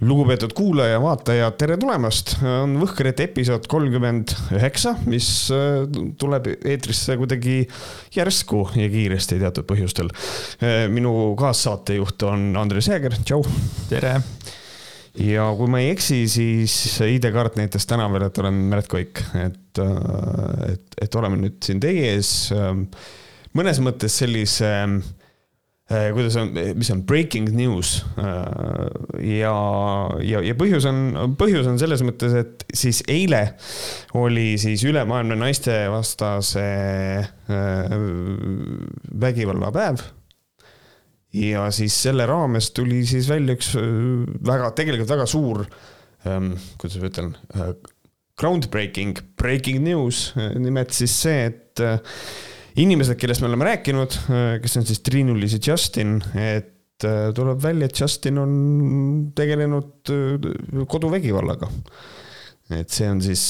lugupeetud kuulaja, vaataja, tere tulemast, on Võhkrite episood kolmkümmend üheksa, mis äh, tuleb eetrisse kuidagi järsku ja kiiresti teatud põhjustel. Äh, minu kaassaatejuht on Andres Jääger, tšau. tere. ja kui ma ei eksi, siis ID-kaart näitas täna veel, et olen Märt Koik, et, äh, et, et oleme nüüd siin teie ees. mõnes mõttes sellise Äh, kuidas on, mis on breaking news äh, ja, ja, ja põhjus on, põhjus on selles mõttes, et siis eile oli siis ülemaailmne naistevastase äh, vägivallapäev. ja siis selle raames tuli siis välja üks väga, tegelikult väga suur, ähm, kuidas ma ütlen, groundbreaking, breaking news, nimelt siis see, et inimesed, kellest me oleme rääkinud, kes on siis Triinu-Liis ja Justin, et äh, tuleb välja, et Justin on tegelenud äh, koduvägivallaga. et see on siis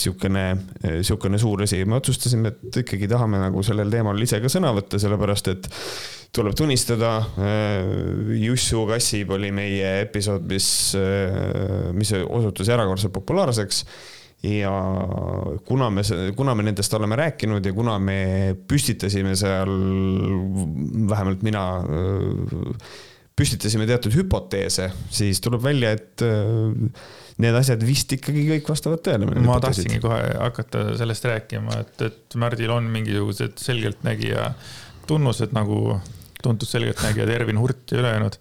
sihukene, sihukene suur asi me otsustasime, et ikkagi tahame nagu sellel teemal ise ka sõna võtta, sellepärast et tuleb tunnistada, äh, Jussu Kassib oli meie episood, mis, mis osutus erakordselt populaarseks ja kuna me, kuna me nendest oleme rääkinud ja kuna me püstitasime seal, vähemalt mina, püstitasime teatud hüpoteese, siis tuleb välja, et need asjad vist ikkagi kõik vastavad tõele. ma tahtsingi kohe hakata sellest rääkima, et, et Märdil on mingisugused selgeltnägija tunnused nagu tuntud selgeltnägijad Ervin Hurt ja ülejäänud.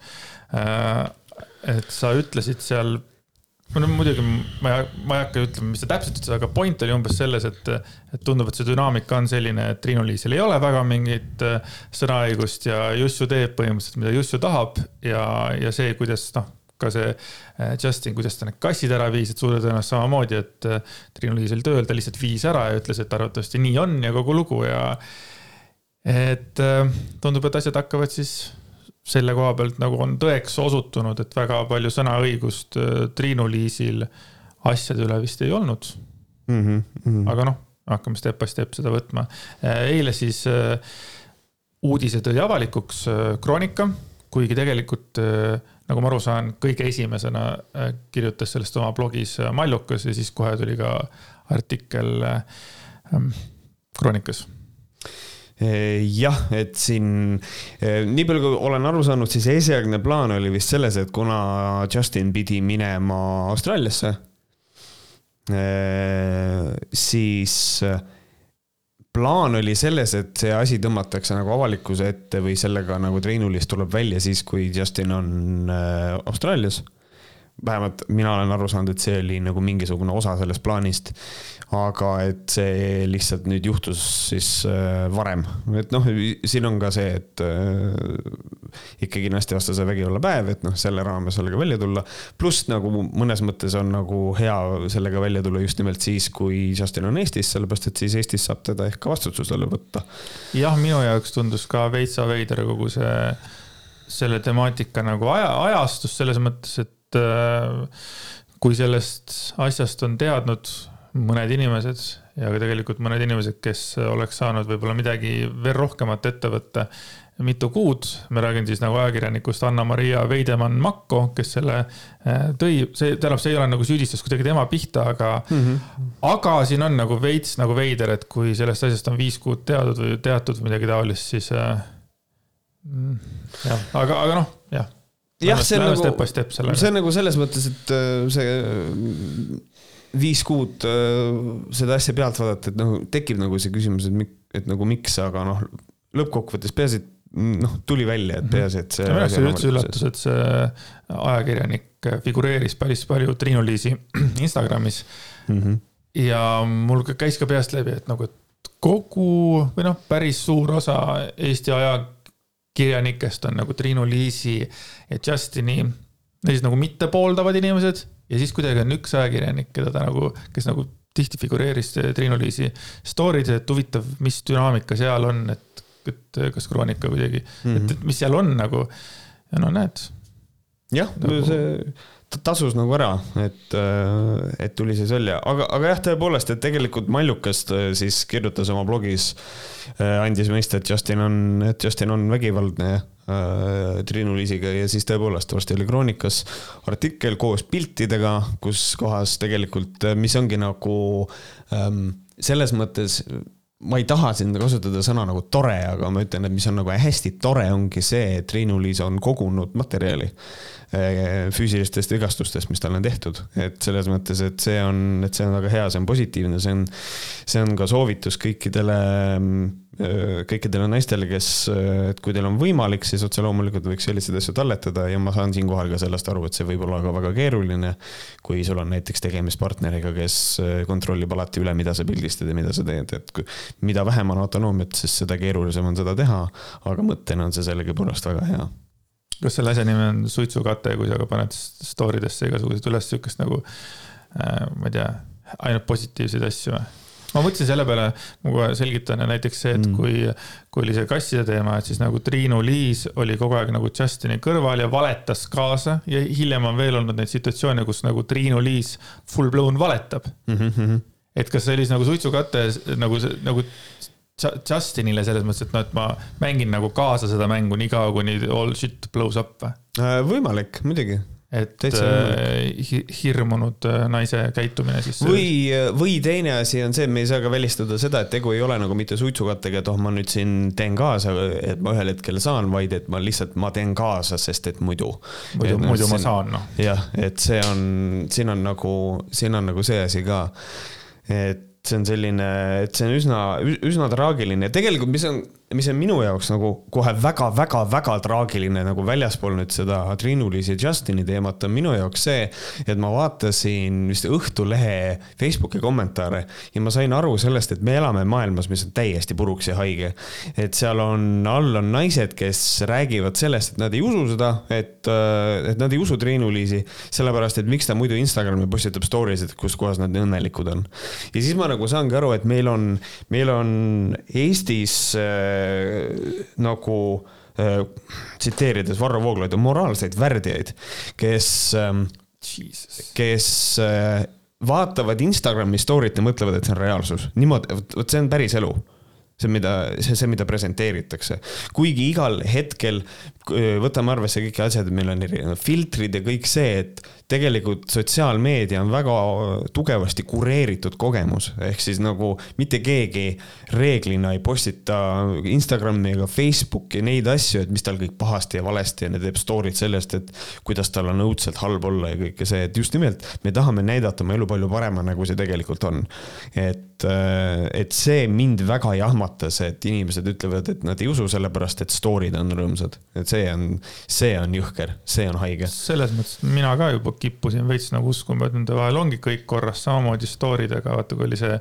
et sa ütlesid seal no muidugi ma ei, ma ei hakka ütlema, mis ta täpselt ütles, aga point oli umbes selles, et, et tundub, et see dünaamika on selline, et Triinu-Liisil ei ole väga mingit äh, sõnaõigust ja Jussu teeb põhimõtteliselt, mida Jussu tahab ja, ja see, kuidas noh, ka see äh, Justin, kuidas ta need kassid ära viis, et suure tõenäosusega samamoodi, et äh, Triinu-Liis oli tööl, ta lihtsalt viis ära ja ütles, et arvatavasti nii on ja kogu lugu ja et tundub, et asjad hakkavad siis selle koha pealt nagu on tõeks osutunud, et väga palju sõnaõigust äh, Triinu-Liisil asjade üle vist ei olnud mm. -hmm, mm -hmm. aga noh, hakkame step by step seda võtma. Äh, eile siis äh, uudise tõi avalikuks Kroonika, kuigi tegelikult nagu ma aru saan, kõige esimesena kirjutas sellest oma blogis Mallukas ja siis kohe tuli ka artikkel Kroonikas Eh, jah, et siin eh, nii palju, kui olen aru saanud, siis esialgne plaan oli vist selles, et kuna Justin pidi minema Austraaliasse, eh, siis plaan oli selles, et see asi tõmmatakse nagu avalikkuse ette või sellega nagu treenulist tuleb välja siis, kui Justin on Austraalias vähemalt mina olen aru saanud, et see oli nagu mingisugune osa sellest plaanist. aga et see lihtsalt nüüd juhtus siis äh, varem, et noh, siin on ka see, et äh, ikkagi naistevastase vägivalla päev, et noh, selle raames sellega välja tulla. pluss nagu mõnes mõttes on nagu hea sellega välja tulla just nimelt siis, kui Justin on Eestis, sellepärast et siis Eestis saab teda ehk ka vastutusele võtta. jah, minu jaoks tundus ka veitsa veider kogu see selle temaatika nagu aja, ajastus selles mõttes, et et äh, kui sellest asjast on teadnud mõned inimesed ja ka tegelikult mõned inimesed, kes oleks saanud võib-olla midagi veel rohkemat ette võtta mitu kuud, ma räägin siis nagu ajakirjanikust Anna-Maria Veidemann-Makko, kes selle äh, tõi, see, tähendab, see ei ole nagu süüdistus kuidagi tema pihta, aga mm, -hmm. aga siin on nagu veits nagu veider, et kui sellest asjast on viis kuud teadnud või teatud midagi taolist, siis äh, mm, jah, aga, aga noh, jah jah, see on nagu, see on nagu selles mõttes, et äh, see viis kuud äh, seda asja pealt vaadata, et noh, tekib nagu see küsimus, et, mik, et nagu miks, aga noh, lõppkokkuvõttes peaasi, et noh, tuli välja, et mhm. peaasi, et see. minu jaoks oli üldse üllatus, et see ajakirjanik figureeris päris palju Triinu-Liisi Instagramis mm. -hmm. ja mul käis ka peast läbi, et nagu, et kogu või noh, päris suur osa Eesti aja kirjanikest on nagu Triinu Liisi ja Justini, siis nagu mitte pooldavad inimesed ja siis kuidagi on üks ajakirjanik, keda ta nagu, kes nagu tihti figureeris Triinu Liisi story's, et huvitav, mis dünaamika seal on, et, et kas kroonika kuidagi mm, -hmm. et, et mis seal on nagu. ja no näed. jah nagu..., see tasus nagu ära, et, äh, et tuli siis välja, aga, aga jah, tõepoolest, et tegelikult Maljukast äh, siis kirjutas oma blogis, äh, andis mõista, et Justin on, et Justin on vägivaldne Triinu Liisiga ja siis tõepoolest varsti oli Kroonikas artikkel koos piltidega, kus kohas tegelikult, mis ongi nagu ähm, selles mõttes ma ei taha siin kasutada sõna nagu tore, aga ma ütlen, et mis on nagu hästi tore, ongi see, et Triinu-Liis on kogunud materjali füüsilistest vigastustest, mis talle on tehtud. et selles mõttes, et see on, et see on väga hea, see on positiivne, see on, see on ka soovitus kõikidele Äh, kõikidele naistele, kes, äh, et kui teil on võimalik, siis otse loomulikult võiks selliseid asju talletada ja ma saan siinkohal ka sellest aru, et see võib olla ka väga keeruline. kui sul on näiteks tegemist partneriga, kes kontrollib alati üle, mida sa pildistad ja mida sa teed, et kui, mida vähem on autonoomiat, siis seda keerulisem on seda teha. aga mõttena on see sellegipoolest väga hea kas selle asja nimi on suitsukate, kui sa ka paned story desse igasuguseid üles sihukest nagu äh,, ma ei tea, ainult positiivseid asju ma mõtlesin selle peale, ma kohe selgitan, näiteks see, et mm. kui, kui oli see kasside teema, et siis nagu Triinu Liis oli kogu aeg nagu Justini kõrval ja valetas kaasa ja hiljem on veel olnud neid situatsioone, kus nagu Triinu Liis full blown valetab mm. -hmm. et kas see oli nagu suitsukate nagu, nagu Justinile selles mõttes, et noh, et ma mängin nagu kaasa seda mängu niikaua, kuni all shit blows up või? Äh, võimalik, muidugi, et äh, hirmunud äh, naise käitumine siis. või, või teine asi on see, et me ei saa ka välistada seda, et tegu ei ole nagu mitte suitsukattega, et oh, ma nüüd siin teen kaasa, et ma ühel hetkel saan, vaid et ma lihtsalt, ma teen kaasa, sest et muidu. muidu, muidu siin, ma saan, noh. jah, et see on, siin on nagu, siin on nagu see asi ka, et see on selline, et see on üsna, üsna traagiline. Ja tegelikult, mis on mis on minu jaoks nagu kohe väga-väga-väga traagiline nagu väljaspool nüüd seda Triinu-Liis ja Justini teemat on minu jaoks see, et ma vaatasin vist Õhtulehe Facebooki kommentaare ja ma sain aru sellest, et me elame maailmas, mis on täiesti puruks ja haige. et seal on, all on naised, kes räägivad sellest, et nad ei usu seda, et, et nad ei usu Triinu-Liisi, sellepärast et miks ta muidu Instagrami postitab story sid, kus kohas nad õnnelikud on. ja siis ma nagu saangi aru, et meil on, meil on Eestis äh, Äh, nagu äh, tsiteerides Varro Vooglaidu, moraalseid värdjaid, kes, ähm, kes äh, vaatavad Instagrami story't ja mõtlevad, et see on reaalsus. niimoodi, vot see on päris elu see, mida, see, see, mida presenteeritakse. kuigi igal hetkel võtame arvesse kõik asjad, meil on erinevad filtrid ja kõik see, et tegelikult sotsiaalmeedia on väga tugevasti kureeritud kogemus, ehk siis nagu mitte keegi reeglina ei postita Instagrami ega Facebooki neid asju, et mis tal kõik pahasti ja valesti ja teeb story'd sellest, et kuidas tal on õudselt halb olla ja kõike see, et just nimelt me tahame näidata oma elu palju paremana, kui see tegelikult on. et, et see mind väga jahmatas, et inimesed ütlevad, et nad ei usu sellepärast, et story'd on rõõmsad, et see on, see on jõhker, see on haige. selles mõttes mina ka juba kippusin veits nagu uskuma, et nende vahel ongi kõik korras, samamoodi story dega, vaata kui oli see,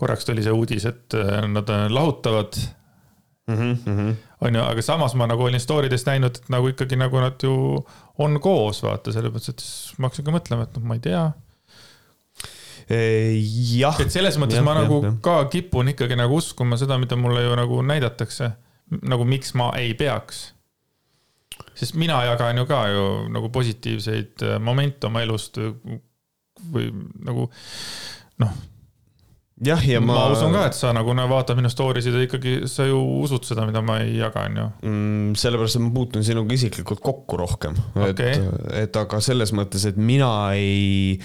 korraks tuli see uudis, et äh, nad äh, lahutavad mm. -hmm. on ju, aga samas ma nagu olin story des näinud, et nagu ikkagi nagu nad ju on koos, vaata, selles mõttes, et siis ma hakkasin ka mõtlema, et noh, ma ei tea jah. et selles mõttes ja, ma ja, nagu ja. ka kipun ikkagi nagu uskuma seda, mida mulle ju nagu näidatakse. nagu miks ma ei peaks sest mina jagan ju ka ju nagu positiivseid äh, momente oma elust või nagu noh. jah, ja ma. ma usun ka, et sa nagu no, vaatad minu story sid ja ikkagi sa ju usud seda, mida ma ei jaga, on ju mm,. sellepärast, et ma puutun sinuga isiklikult kokku rohkem okay.. et, et aga selles mõttes, et mina ei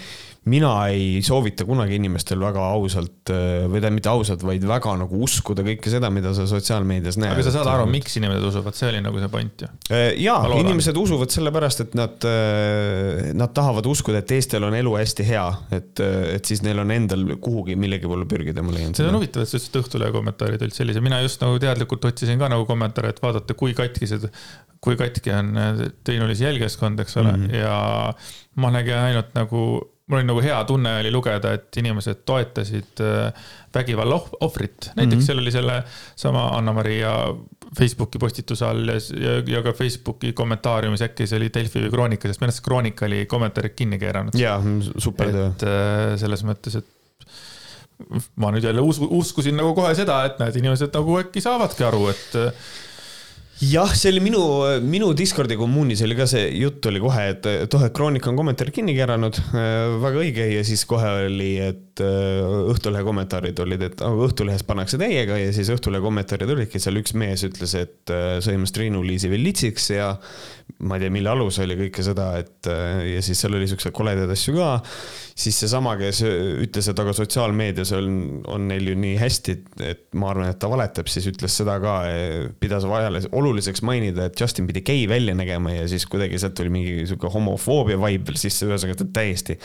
mina ei soovita kunagi inimestel väga ausalt äh, või tähendab mitte ausalt, vaid väga nagu uskuda kõike seda, mida sa sotsiaalmeedias näed. aga sa saad aru, miks inimesed usuvad, see oli nagu see point ju. Äh, ja, inimesed usuvad sellepärast, et nad, äh, nad tahavad uskuda, et teistel on elu hästi hea, et, et siis neil on endal kuhugi millegi poole pürgida, ma leian. see on huvitav, et sa ütlesid Õhtulehe kommentaarid olid sellised, mina just nagu teadlikult otsisin ka nagu kommentaare, et vaadata, kui katkised, kui katki on Triinu-Liis jälgeskond, eks ole mm, -hmm. ja ma nägin ainult nagu mul oli nagu hea tunne oli lugeda, et inimesed toetasid äh, vägivalla ohvrit. näiteks mm -hmm. seal oli selle sama Anna-Maria Facebooki postituse all ja, ja, ka Facebooki kommentaariumis äkki see oli Delfi või Kroonika, sest minu arust Kroonika oli kommentaarid kinni keeranud. jaa, super töö. et äh, selles mõttes, et ma nüüd jälle usku, uskusin nagu kohe seda, et näed, inimesed nagu äkki saavadki aru, et jah, see oli minu, minu Discordi kommuunis oli ka see jutt oli kohe, et, oh, et Kroonika on kommentaari kinni keeranud, väga õige ja siis kohe oli, et et Õhtulehe kommentaarid olid, et Õhtulehes pannakse täiega ja siis Õhtulehe kommentaarid olidki, seal üks mees ütles, et sõimas Triinu-Liisi veel litsiks ja ma ei tea, mille alus oli kõike seda, et ja siis seal oli siukseid koledaid asju ka. siis seesama, kes ütles, et aga sotsiaalmeedias on, on neil ju nii hästi, et ma arvan, et ta valetab, siis ütles seda ka, pidas vajale, oluliseks mainida, et Justin pidi gei välja nägema ja siis kuidagi sealt tuli mingi sihuke homofoobia vibe veel sisse, ühesõnaga täiesti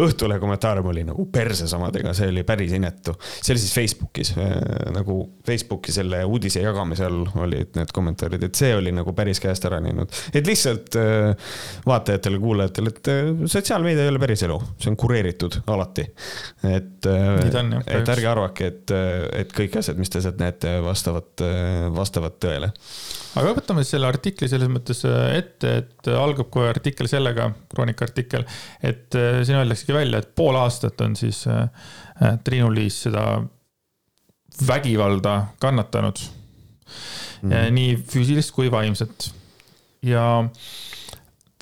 Õhtulehe kommentaarium oli nagu perses omadega, see oli päris inetu. see oli siis Facebookis äh, nagu Facebooki selle uudise jagamise all olid need kommentaarid, et see oli nagu päris käest ära läinud. et lihtsalt äh, vaatajatele, kuulajatele, et äh, sotsiaalmeedia ei ole päris elu, see on kureeritud alati. et, et ärge arvake, et, et kõik asjad, mis te sealt näete, vastavad, vastavad tõele aga võtame siis selle artikli selles mõttes ette, et algab kohe artikkel sellega, kroonika artikkel, et siin öeldaksegi välja, et pool aastat on siis äh, Triinu-Liis seda vägivalda kannatanud mm.. nii füüsilist kui vaimset. ja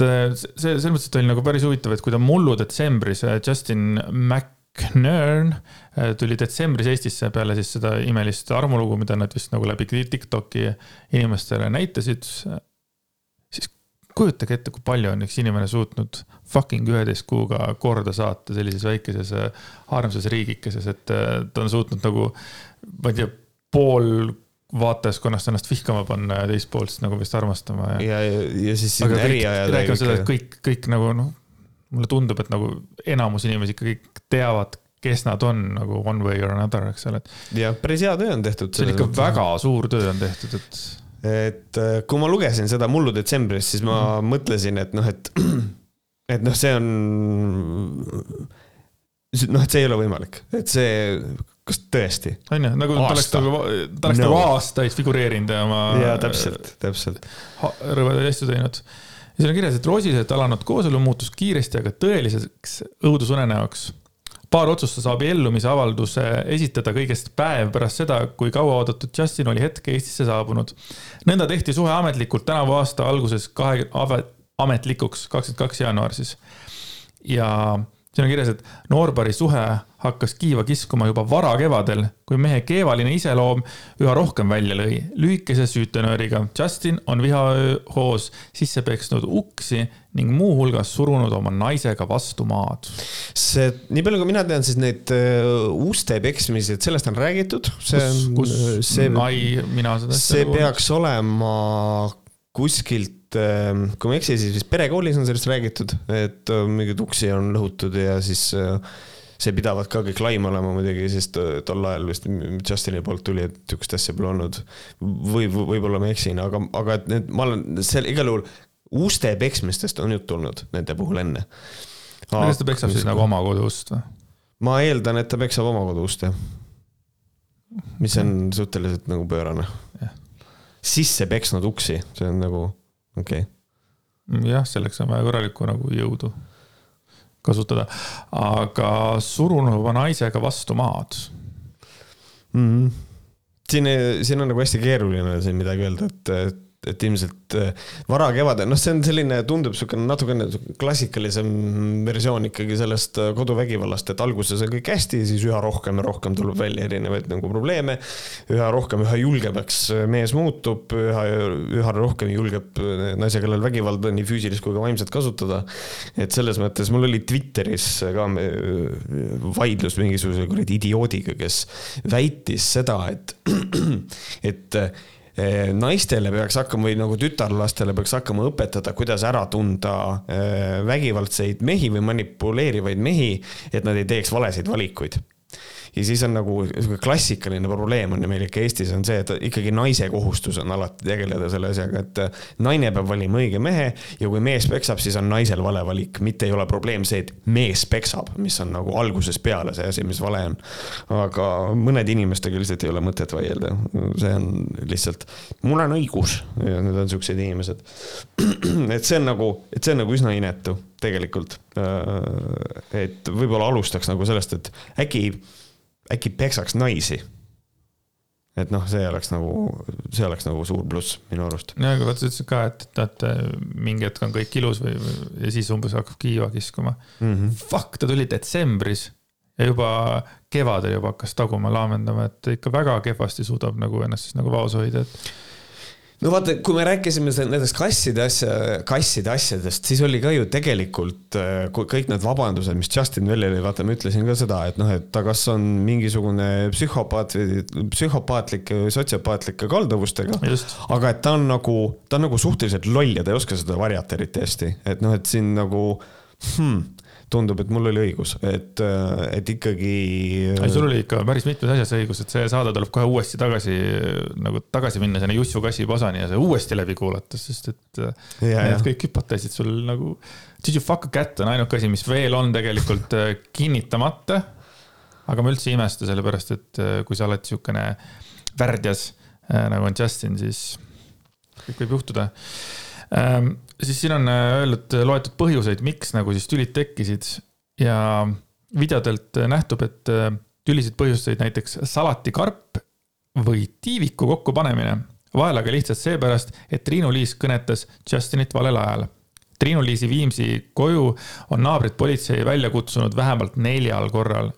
see, selles mõttes, et oli nagu päris huvitav, et kui ta mullu detsembris Justin Mac Knern äh, tuli detsembris Eestisse peale siis seda imelist armulugu, mida nad vist nagu läbi Tiktoki inimestele näitasid. Kujutage ette, kui palju on üks inimene suutnud fucking üheteist kuuga korda saata sellises väikeses äh, armsas riigikeses, et äh, ta on suutnud nagu, ma ei tea, pool vaatajaskonnast ennast vihkama panna ja teist poolt siis nagu vist armastama ja. ja, ja, ja siis siin äriajad. räägime seda, et kõik, kõik nagu noh, mulle tundub, et nagu enamus inimesi ikkagi teavad, kes nad on nagu one way or another, eks ole. jah, päris hea töö on tehtud. see on ikka väga suur töö on tehtud, et. Et äh, kui ma lugesin seda mullu detsembris, siis ma mm. mõtlesin, et noh, et, et noh, see on. noh, et see ei ole võimalik, et see, kas tõesti? on ju, nagu ta oleks nagu, ta oleks no. nagu aastaid figureerinud ja oma. jaa, täpselt, täpselt. rõvedaid asju teinud ja seal on kirjas, et roosiliselt alanud kooselu muutus kiiresti aga tõeliseks õudusunenäoks. Paar otsustas abiellumise avalduse esitada kõigest päev pärast seda, kui kauaoodatud Justin oli hetke Eestisse saabunud. nõnda tehti suhe ametlikult tänavu aasta alguses kahe, ametlikuks, kakskümmend kaks jaanuar siis. ja siin on kirjas, et noorpari suhe hakkas kiiva kiskuma juba varakevadel, kui mehe keevaline iseloom üha rohkem välja lõi. lühikese süütenööriga Justin on vihahoos sisse peksnud uksi ning muuhulgas surunud oma naisega vastu maad. see, nii palju kui mina tean, siis neid uh, uste peksmisi, et sellest on räägitud. see on, see, see peaks olema kuskilt Ähm, kui ma ei eksi, siis vist perekoolis on sellest räägitud, et äh, mingeid uksi on lõhutud ja siis äh, see pidavat ka kõik laim olema muidugi, sest äh, tol ajal vist Justini poolt tuli, et sihukest asja pole olnud. või võib-olla ma eksin, aga, aga et need, ma olen seal igal juhul uste peksmistest on juttu olnud nende puhul enne. kas ta peksab siis nagu oma koduust või? ma eeldan, et ta peksab oma koduust jah. mis on suhteliselt nagu pöörane. sisse peksnud uksi, see on nagu okei okay.. jah, selleks on vaja korralikku nagu jõudu kasutada, aga surunud oma naisega vastu maad mm. -hmm. siin, siin on nagu hästi keeruline siin midagi öelda, et, et et ilmselt äh, varakevadel, noh, see on selline, tundub niisugune natukene klassikalisem versioon ikkagi sellest äh, koduvägivallast, et alguses on kõik hästi, siis üha rohkem ja rohkem tuleb välja erinevaid nagu probleeme. üha rohkem, üha julgemaks mees muutub, üha, üha rohkem julgeb naise kallal vägivalda nii füüsilist kui ka vaimset kasutada. et selles mõttes mul oli Twitteris ka äh, vaidlus mingisuguse kuradi idioodiga, kes väitis seda, et, et naistele peaks hakkama või nagu tütarlastele peaks hakkama õpetada, kuidas ära tunda eh, vägivaldseid mehi või manipuleerivaid mehi, et nad ei teeks valesid valikuid ja siis on nagu klassikaline probleem on ju meil ikka Eestis on see, et ikkagi naise kohustus on alati tegeleda selle asjaga, et naine peab valima õige mehe ja kui mees peksab, siis on naisel vale valik, mitte ei ole probleem see, et mees peksab, mis on nagu algusest peale see asi, mis vale on. aga mõnede inimestega lihtsalt ei ole mõtet vaielda, see on lihtsalt, mul on õigus ja need on siuksed inimesed. et see on nagu, et see on nagu üsna inetu tegelikult. et võib-olla alustaks nagu sellest, et äkki äkki peksaks naisi. et noh, see oleks nagu, see oleks nagu suur pluss minu arust. ja, aga vaata, sa ütlesid ka, et, et mingi hetk on kõik ilus või, või ja siis umbes hakkab kiiva kiskuma mm. -hmm. Fuck, ta tuli detsembris ja juba kevadel juba hakkas taguma, laamendama, et ikka väga kehvasti suudab nagu ennast siis nagu vaos hoida, et no vaata, kui me rääkisime nendest kasside asja, kasside asjadest, siis oli ka ju tegelikult äh, kõik need vabandused, mis Justin välja oli, vaata, ma ütlesin ka seda, et noh, et ta kas on mingisugune psühhopaat või psühhopaatlike või sotsiopaatlike kalduvustega. aga et ta on nagu, ta on nagu suhteliselt loll ja ta ei oska seda varjata eriti hästi, et noh, et siin nagu hmm, tundub, et mul oli õigus, et, et ikkagi. sul oli ikka päris mitmes asjas õigus, et see saade tuleb kohe uuesti tagasi nagu tagasi minna sinna Jussu kassi pasani ja see uuesti läbi kuulata, sest et ja, need kõik hüpoteesid sul nagu. Did you fuck a cat on ainuke asi, mis veel on tegelikult äh, kinnitamata. aga ma üldse ei imesta, sellepärast et äh, kui sa oled siukene värdjas äh, nagu on Justin, siis kõik võib juhtuda ähm, siis siin on äh, öeldud, äh, loetud põhjuseid, miks nagu siis tülid tekkisid ja videodelt äh, nähtub, et tülisid põhjustasid näiteks salatikarp või tiiviku kokkupanemine. vahel aga lihtsalt seepärast, et Triinu-Liis kõnetas Justinit valel ajal. Triinu-Liisi Viimsi koju on naabrid politsei välja kutsunud vähemalt neljal korral,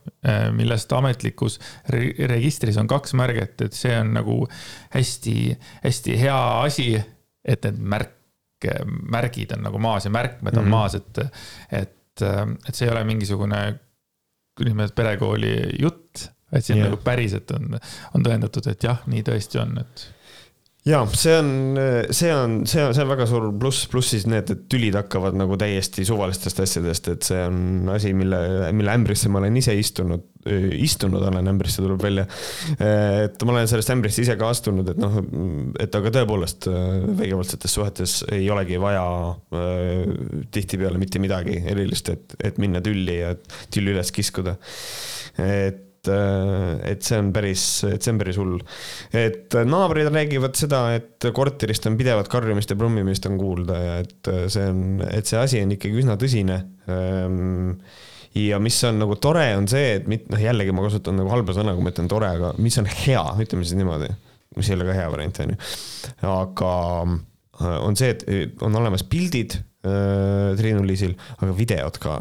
millest ametlikus registris on kaks märget, et see on nagu hästi, hästi hea asi, et need märk märgid on nagu maas ja märkmed on mm -hmm. maas, et, et, et see ei ole mingisugune nimelt perekooli jutt, et siin yeah. nagu päriselt on, on tõendatud, et jah, nii tõesti on, et ja see on, see on, see on, see on väga suur pluss, pluss siis need, et tülid hakkavad nagu täiesti suvalistest asjadest, et see on asi, mille, mille ämbrisse ma olen ise istunud, istunud olen, ämbrisse tuleb välja. et ma olen sellest ämbrist ise ka astunud, et noh, et aga tõepoolest vägivaldsetes suhetes ei olegi vaja tihtipeale mitte midagi erilist, et, et minna tülli ja tülli üles kiskuda. et et, äh, see on päris, et see on päris hull. et naabrid räägivad seda, et korterist on pidevat karjumist ja brummimist on kuulda ja et see on, et see asi on ikkagi üsna tõsine ähm, ja mis on nagu tore, on see, et mit-, noh, jällegi ma kasutan nagu halba sõna, kui ma ütlen tore, aga mis on hea, ütleme siis niimoodi, mis ei ole ka hea variant, on ju. aga äh, on see, et on olemas pildid äh, Triinu Liisil, aga videod ka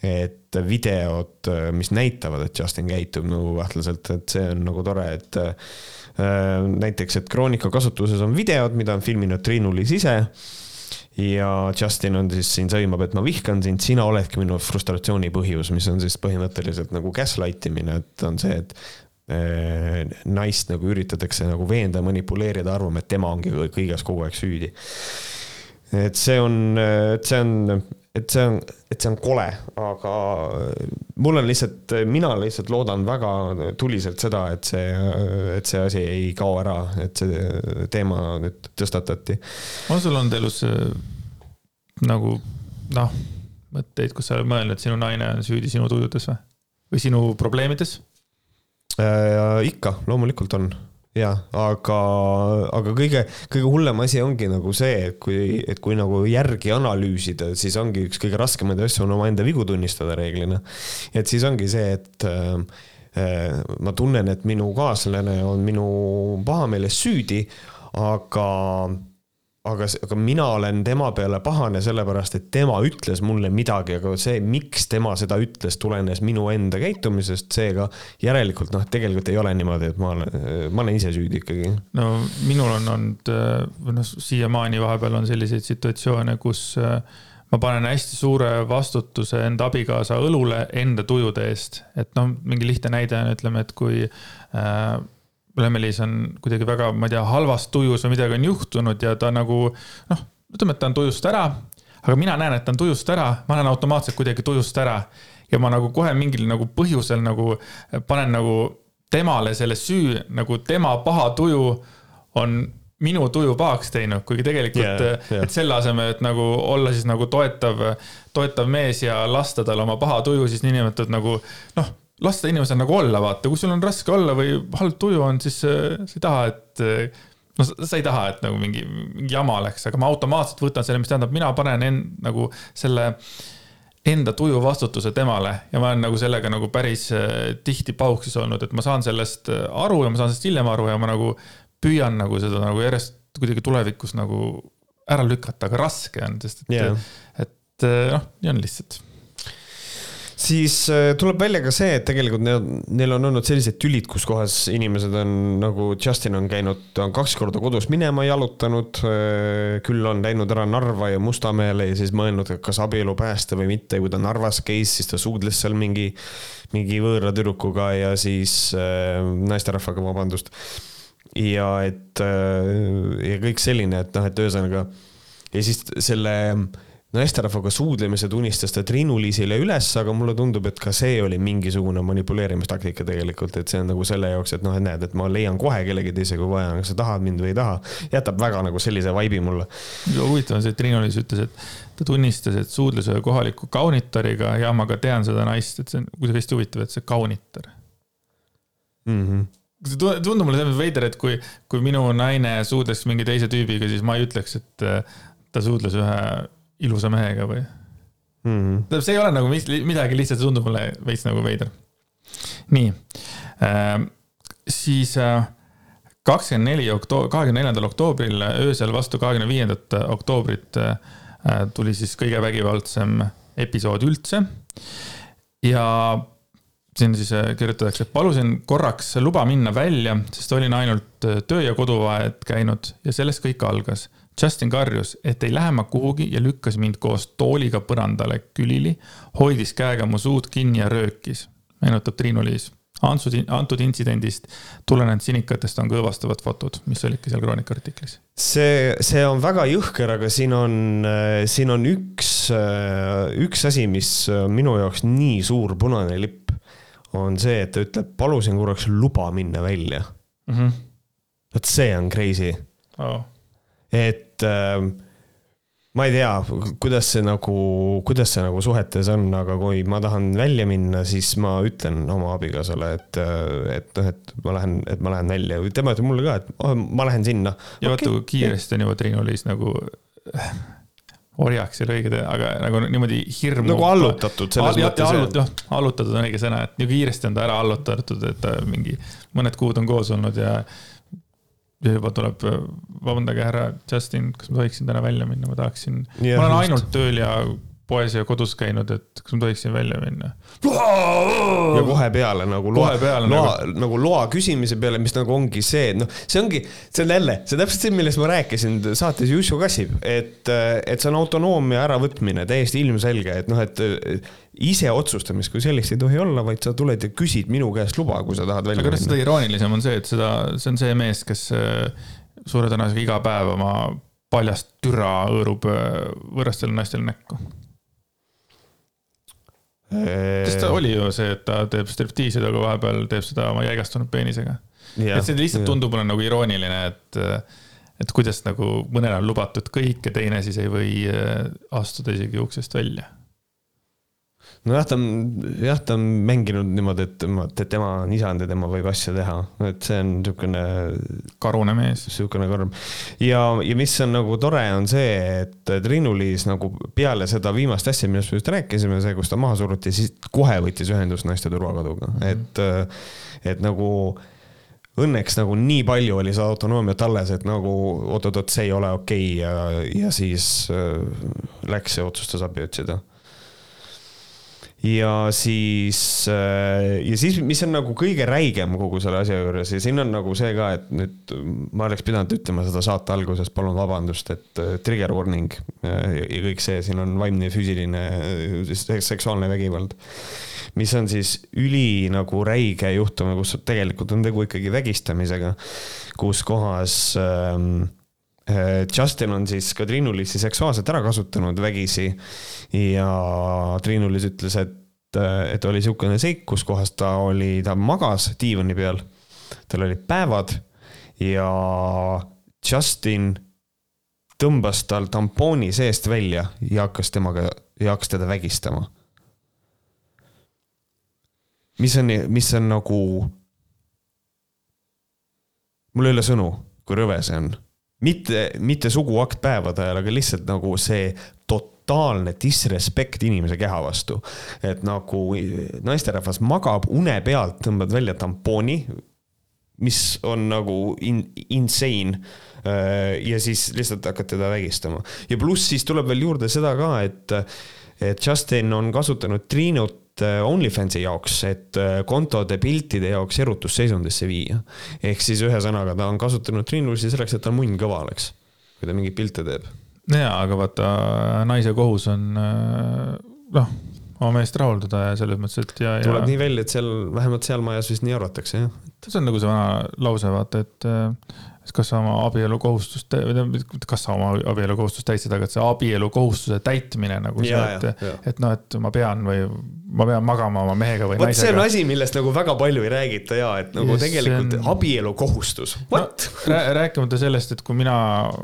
et videod, mis näitavad, et Justin käitub nagu kahtlaselt, et see on nagu tore, et äh, näiteks, et Kroonika kasutuses on videod, mida on filminud Triinu-Liis ise ja Justin on siis siin sõimab, et ma vihkan sind, sina oledki minu frustratsiooni põhjus, mis on siis põhimõtteliselt nagu gaslight imine, et on see, et äh, naist nagu üritatakse nagu veenda, manipuleerida, arvama, et tema ongi kõiges kogu aeg süüdi. et see on, et see on et see on, et see on kole, aga mul on lihtsalt, mina lihtsalt loodan väga tuliselt seda, et see, et see asi ei kao ära, et see teema nüüd tõstatati. on sul olnud elus äh, nagu noh, mõtteid, kus sa oled mõelnud, et sinu naine on süüdi sinu tujudes või, või sinu probleemides äh,? ikka, loomulikult on jah, aga, aga kõige, kõige hullem asi ongi nagu see, et kui, et kui nagu järgi analüüsida, siis ongi üks kõige raskemaid asju on omaenda vigu tunnistada reeglina. et siis ongi see, et äh, äh ma tunnen, et minu kaaslane on minu pahameeles süüdi, aga aga, aga mina olen tema peale pahane sellepärast, et tema ütles mulle midagi, aga see, miks tema seda ütles, tulenes minu enda käitumisest, seega järelikult noh, tegelikult ei ole niimoodi, et ma olen, ma olen ise süüdi ikkagi. no minul on olnud, noh, siiamaani vahepeal on selliseid situatsioone, kus äh, ma panen hästi suure vastutuse enda abikaasa õlule enda tujude eest, et noh, mingi lihtne näide on, ütleme, et kui äh, Lemmelis on kuidagi väga, ma ei tea, halvas tujus või midagi on juhtunud ja ta nagu noh, ütleme, et ta on tujust ära. aga mina näen, et ta on tujust ära, ma olen automaatselt kuidagi tujust ära ja ma nagu kohe mingil nagu põhjusel nagu panen nagu temale selle süü, nagu tema paha tuju on minu tuju pahaks teinud, kuigi tegelikult yeah,, yeah. et selle asemel, et nagu olla siis nagu toetav, toetav mees ja lasta tal oma paha tuju siis niinimetatud nagu noh lasta inimesel nagu olla, vaata, kui sul on raske olla või halb tuju on, siis äh, sa ei taha, et äh, no sa ei taha, et nagu mingi, mingi jama oleks, aga ma automaatselt võtan selle, mis tähendab, mina panen end nagu selle enda tuju vastutuse temale. Ja ma olen nagu sellega nagu päris äh, tihti pauksis olnud, et ma saan sellest aru ja ma saan sellest hiljem aru ja ma nagu püüan nagu seda nagu järjest kuidagi tulevikus nagu ära lükata, aga raske on, sest et yeah., et noh, nii on lihtsalt siis äh, tuleb välja ka see, et tegelikult neil, neil on olnud sellised tülid, kus kohas inimesed on nagu Justin on käinud, ta on kaks korda kodus minema jalutanud. Äh, küll on läinud ära Narva ja Mustamäele ja siis mõelnud, kas abielu päästa või mitte, kui ta Narvas käis, siis ta suudles seal mingi, mingi võõra tüdrukuga ja siis äh, naisterahvaga, vabandust. ja et ja kõik selline, et noh, et ühesõnaga ja siis selle äh, naisterahvaga suudlemised unistas ta Triinu-Liisile üles, aga mulle tundub, et ka see oli mingisugune manipuleerimistaktika tegelikult, et see on nagu selle jaoks, et noh, et näed, et ma leian kohe kellegi teise, kui vaja, kas sa tahad mind või ei taha. jätab väga nagu sellise vibe'i mulle. huvitav on see, et Triinu-Liis ütles, et ta tunnistas, et suudles ühe kohaliku kaunitariga ja ma ka tean seda naist, et see on kuidagi hästi huvitav, et see kaunitar mm. -hmm tundub mulle selles mõttes veider, et kui, kui minu naine suudles mingi teise tüübiga, siis ma ei ütleks, et äh, ta suudles ühe ilusa mehega või mm. tähendab, see ei ole nagu midagi, lihtsalt see tundub mulle veits nagu veider. nii äh,, siis äh, kakskümmend neli oktoober, kahekümne neljandal oktoobril öösel vastu kahekümne viiendat oktoobrit äh, tuli siis kõige vägivaldsem episood üldse. ja siin siis äh, kirjutatakse, et palusin korraks luba minna välja, sest olin ainult äh, töö ja koduvahet käinud ja sellest kõik algas Justin karjus, et ei lähe ma kuhugi ja lükkas mind koos tooliga põrandale külili, hoidis käega mu suud kinni ja röökis, meenutab Triinu-Liis. antud, antud intsidendist tulenenud sinikatest on ka õõvastavad fotod, mis olidki seal Kroonika artiklis. see, see on väga jõhker, aga siin on, siin on üks, üks asi, mis minu jaoks nii suur punane lipp on see, et ta ütleb, palusin korraks luba minna välja mm. -hmm. vot see on crazy oh et äh, ma ei tea, kuidas see nagu, kuidas see nagu suhetes on, aga kui ma tahan välja minna, siis ma ütlen oma abikaasale, et, et noh, et ma lähen, et ma lähen välja või tema ütleb mulle ka, et oh, ma lähen sinna. ja vaata okay., kui kiiresti on juba Triinu-Liis nagu orjaks ei ole õige, aga nagu niimoodi hirmu. nagu allutatud selles all, mõttes. allut, jah, allutatud on õige sõna, et nii kiiresti on ta ära allutatud, et ta mingi mõned kuud on koos olnud ja juba tuleb, vabandage, härra Justin, kas ma tohiksin täna välja minna, ma tahaksin, ma olen ainult tööl ja poes ja kodus käinud, et kas ma tohiksin välja minna. ja kohe peale nagu loa, loa nagu... nagu loa küsimise peale, mis nagu ongi see, noh, see ongi, see on jälle, see on täpselt see, millest ma rääkisin saates Jussu Kassib, et, et see on autonoomia äravõtmine täiesti ilmselge, et noh, et ise otsustamist kui sellist ei tohi olla, vaid sa tuled ja küsid minu käest luba, kui sa tahad välja aga minna. seda iroonilisem on see, et seda, see on see mees, kes äh, suure tõenäosusega iga päev oma paljast türa hõõrub äh, võõrastele naistele näkku sest ta oli ju see, et ta teeb striptiisi, aga vahepeal teeb seda oma jäigastunud peenisega. et see lihtsalt tundub mulle nagu irooniline, et, et kuidas nagu mõnel on lubatud kõik ja teine siis ei või äh, astuda isegi uksest välja nojah, ta on, jah, ta on mänginud niimoodi, et tema, et tema on isand ja tema võib asju teha, et see on niisugune. karune mees. niisugune karm. ja, ja mis on nagu tore, on see, et Triinu-Liis nagu peale seda viimast asja, millest me just rääkisime, see, kus ta maha suruti, siis kohe võttis ühendust naiste turvakoduga mm, -hmm. et, et nagu õnneks nagu nii palju oli seda autonoomiat alles, et nagu oot-oot-oot, see ei ole okei okay ja, ja siis äh, läks ja otsustas abi otsida ja siis, äh, ja siis, mis on nagu kõige räigem kogu selle asja juures ja siin on nagu see ka, et nüüd ma oleks pidanud ütlema seda saate alguses, palun vabandust, et äh, trigger warning äh, ja kõik see, siin on vaimne ja füüsiline seksuaalne vägivald. mis on siis üli nagu räige juhtum, kus tegelikult on tegu ikkagi vägistamisega, kus kohas ähm, Justin on siis ka Triinu-Liisi seksuaalselt ära kasutanud vägisi ja Triinu-Liis ütles, et, et oli niisugune seik, kus kohas ta oli, ta magas diivani peal, tal olid päevad ja Justin tõmbas tal tampooni seest välja ja hakkas temaga, ja hakkas teda vägistama. mis on, mis on nagu, mul ei ole sõnu, kui rõve see on mitte, mitte suguakt päevade ajal, aga lihtsalt nagu see totaalne disrespect inimese keha vastu. et nagu naisterahvas magab une pealt, tõmbad välja tampooni, mis on nagu in, insane. ja siis lihtsalt hakkad teda vägistama ja pluss siis tuleb veel juurde seda ka, et et Justin on kasutanud Triinut äh, OnlyFansi jaoks, et äh, kontode piltide jaoks erutusseisundisse viia. ehk siis ühesõnaga, ta on kasutanud Triinusi selleks, et tal munn kõva oleks, kui ta mingeid pilte teeb. jaa, aga vaata, naise kohus on noh, oma meest rahuldada ja selles mõttes, et ja, ja. tuleb nii välja, et seal, vähemalt seal majas vist nii arvatakse, jah. see on nagu see vana lause, vaata, et et kas sa oma abielukohustust, kas sa oma abielukohustust täitsid, aga et see abielukohustuse täitmine nagu see, et, et noh, et ma pean või ma pean magama oma mehega või Võt, naisega. see on asi, millest nagu väga palju ei räägita ja et nagu yes, tegelikult on... abielukohustus, what no,? rääkimata sellest, et kui mina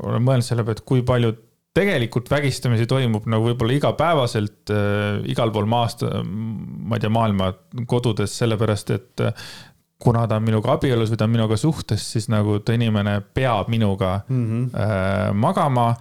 olen mõelnud selle peale, et kui palju tegelikult vägistamisi toimub nagu võib-olla igapäevaselt äh, igal pool maast, ma ei tea, maailma kodudes, sellepärast et äh, kuna ta on minuga abielus või ta on minuga suhtes, siis nagu ta inimene peab minuga mm -hmm. äh, magama.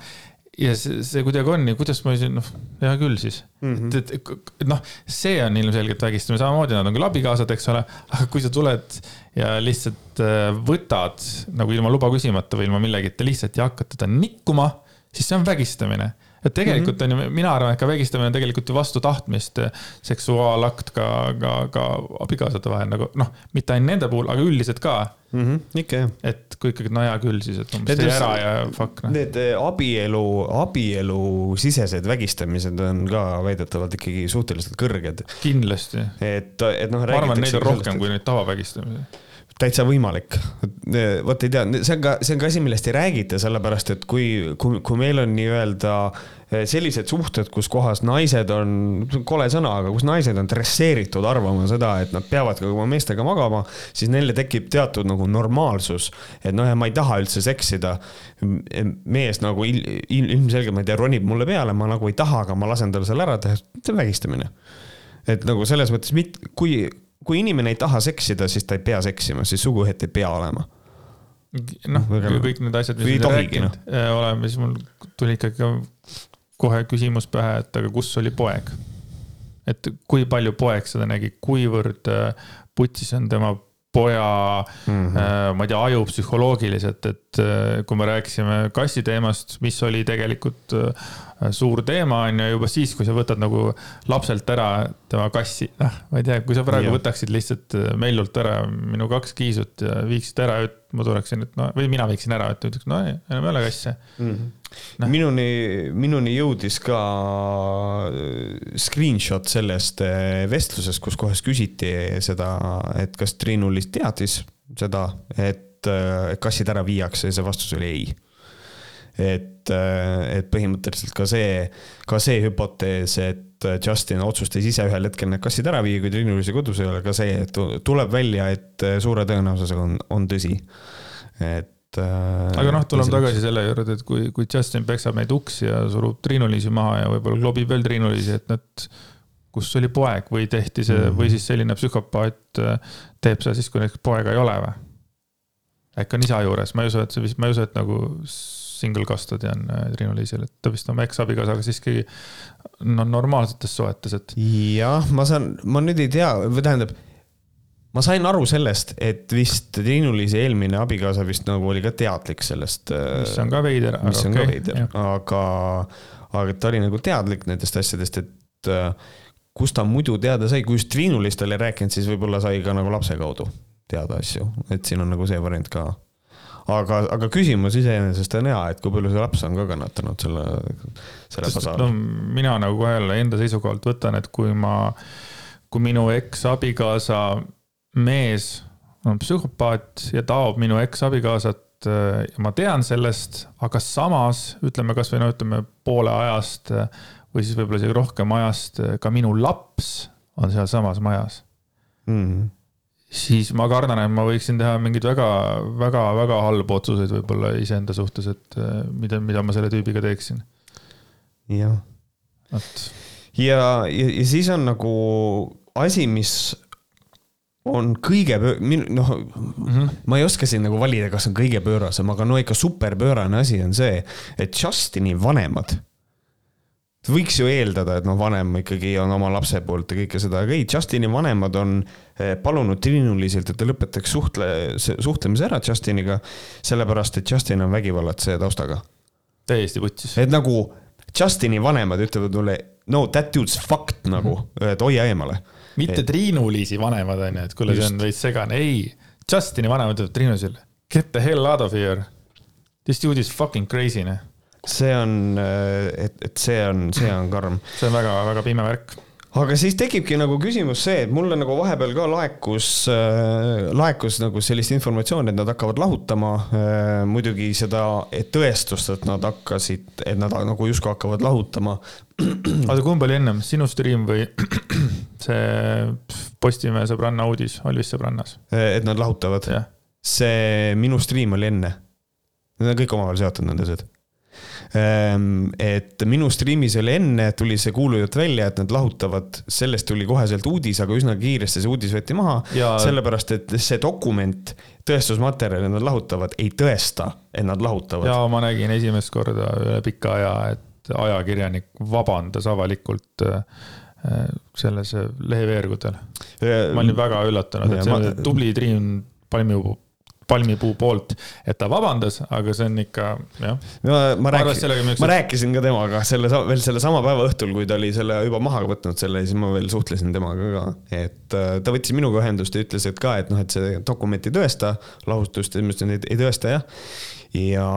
ja see, see kuidagi on ja kuidas ma siis, noh, hea küll siis mm. -hmm. et, et, et noh, see on ilmselgelt vägistamine, samamoodi nad on küll abikaasad, eks ole, aga kui sa tuled ja lihtsalt äh, võtad nagu ilma luba küsimata või ilma millegita lihtsalt ja hakkad teda nikkuma, siis see on vägistamine et tegelikult mm -hmm. on ju, mina arvan, et ka vägistamine on tegelikult ju vastu tahtmist seksuaalakt ka, ka, ka abikaasade vahel nagu noh, mitte ainult nende puhul, aga üldiselt ka mm. -hmm, ikka jah. et kui ikkagi, no hea küll siis, et umbes tee ära ja fuck noh. Need eh, abielu, abielusisesed vägistamised on ka väidetavalt ikkagi suhteliselt kõrged. kindlasti. et, et noh. ma arvan, neid on rohkem kui neid tavavägistamisi täitsa võimalik. vot ei tea, see on ka, see on ka asi, millest ei räägita, sellepärast et kui, kui, kui meil on nii-öelda eh, sellised suhted, kus kohas naised on, kole sõna, aga kus naised on dresseeritud arvama seda, et nad peavad ka oma meestega magama, siis neile tekib teatud nagu normaalsus. et noh, ja ma ei taha üldse seksida. mees nagu il, il, ilmselgelt, ma ei tea, ronib mulle peale, ma nagu ei taha, aga ma lasen tal selle ära teha, see on vägistamine. et nagu selles mõttes, kui kui inimene ei taha seksida, siis ta ei pea seksima, siis suguühet ei pea olema. noh, kõik need asjad, mis me rääkinud äh, oleme, siis mul tuli ikkagi kohe küsimus pähe, et aga kus oli poeg? et kui palju poeg seda nägi, kuivõrd äh, putsis on tema poja mm, -hmm. ma ei tea, aju psühholoogiliselt, et kui me rääkisime kassi teemast, mis oli tegelikult Äh, suur teema on ju juba siis, kui sa võtad nagu lapselt ära tema kassi, noh, ma ei tea, kui sa praegu ja. võtaksid lihtsalt äh, Meljult ära minu kaks kiisut ja viiksid ära, et ma tuleksin, et no, või mina viiksin ära, et ütleks, no ei, enam ei ole kasse mm. -hmm. No. minuni, minuni jõudis ka screenshot sellest vestlusest, kus kohas küsiti seda, et kas Triinu List teadis seda, et kassid ära viiakse ja see vastus oli ei et, äh, et põhimõtteliselt ka see, ka see hüpotees, et Justin otsustas ise ühel hetkel need kassid ära viia, kui Triinu Lüüsi kodus ei ole, ka see, et tuleb välja, et suure tõenäosusega on, on tõsi. et äh, aga noh, tuleme tagasi selle juurde, et kui, kui Justin peksab neid uksi ja surub Triinu-Liisi maha ja võib-olla klobib veel Triinu-Liisi, et nad, kus oli poeg või tehti see mm -hmm. või siis selline psühhopaat äh, teeb seda siis, kui näiteks poega ei ole või? Äkki on isa juures, ma ei usu, et see vist, ma ei usu, et nagu single custody on äh, Triinu Liisil, et ta vist oma eksabikaasaga siiski no normaalsetes suhetes, et. jah, ma saan, ma nüüd ei tea, või tähendab, ma sain aru sellest, et vist Triinu-Liisi eelmine abikaasa vist nagu oli ka teadlik sellest. Äh, mis on ka veider. mis on okay, ka veider, aga, aga ta oli nagu teadlik nendest asjadest, et äh, kust ta muidu teada sai, kui just Triinu-Liis talle ei rääkinud, siis võib-olla sai ka nagu lapse kaudu teada asju, et siin on nagu see variant ka aga, aga küsimus iseenesest on hea, et kui palju see laps on ka kannatanud selle, selle pasa all no,. mina nagu kohe jälle enda seisukohalt võtan, et kui ma, kui minu eksabikaasa mees on psühhopaat ja taob minu eksabikaasat äh, ja ma tean sellest, aga samas ütleme kasvõi no ütleme poole ajast äh, või siis võib-olla isegi rohkem ajast äh, ka minu laps on sealsamas majas mm. -hmm siis ma kardan, et ma võiksin teha mingeid väga, väga, väga halbu otsuseid võib-olla iseenda suhtes, et äh, mida, mida ma selle tüübiga teeksin. jah. vot. ja, ja, ja siis on nagu asi, mis on kõige, noh mm -hmm., ma ei oska siin nagu valida, kas on kõige pöörasem, aga no ikka superpöörane asi on see, et Justini vanemad võiks ju eeldada, et noh, vanem ikkagi on oma lapse poolt ja kõike seda, aga ei, Justini vanemad on eh, palunud Trinuliselt, et ta lõpetaks suhtle, suhtlemise ära Justiniga, sellepärast et Justin on vägivallatseja taustaga. täiesti vutsis. et nagu Justini vanemad ütlevad mulle, no that dude's fucked nagu, et hoia eemale. mitte Et- Triinu-Liisi vanemad on ju, et kuule, see on veits segane, ei. Justini vanemad ütlevad Triinu-Liisile, get the hell out of here. This dude is fucking crazy, noh. See on, et, et see on, see on karm see on väga-väga pime värk. aga siis tekibki nagu küsimus see, et mulle nagu vahepeal ka laekus äh,, laekus nagu sellist informatsiooni, et nad hakkavad lahutama äh,. muidugi seda et tõestust, et nad hakkasid, et nad nagu justkui hakkavad lahutama. oota, kumb oli ennem, sinu stream või see Postimehe sõbranna uudis, Alvis sõbrannas, et nad lahutavad. see minu stream oli enne. Need on kõik omavahel seotud, need asjad. Et minu stream'is oli enne, tuli see kuulujutt välja, et nad lahutavad, sellest tuli koheselt uudis, aga üsna kiiresti see uudis võeti maha. ja sellepärast, et see dokument, tõestusmaterjal, et nad lahutavad, ei tõesta, et nad lahutavad. ja ma nägin esimest korda üle pika aja, et ajakirjanik vabandas avalikult äh, selles leheveergudel. ma olin väga üllatunud, et see ma- tubli Triin Palmipuu, palmipuu poolt, et ta vabandas, aga see on ikka jah. ma, ma arvas rääkisin, sellega, ma rääkisin ka temaga selle, veel selle sama päeva õhtul, kui ta oli selle juba maha võtnud selle, siis ma veel suhtlesin temaga ka. et äh, ta võttis minuga ühendust ja ütles, et ka, et noh, et see dokument ei tõesta lahutust ja ma ütlesin, et ei tõesta jah. ja,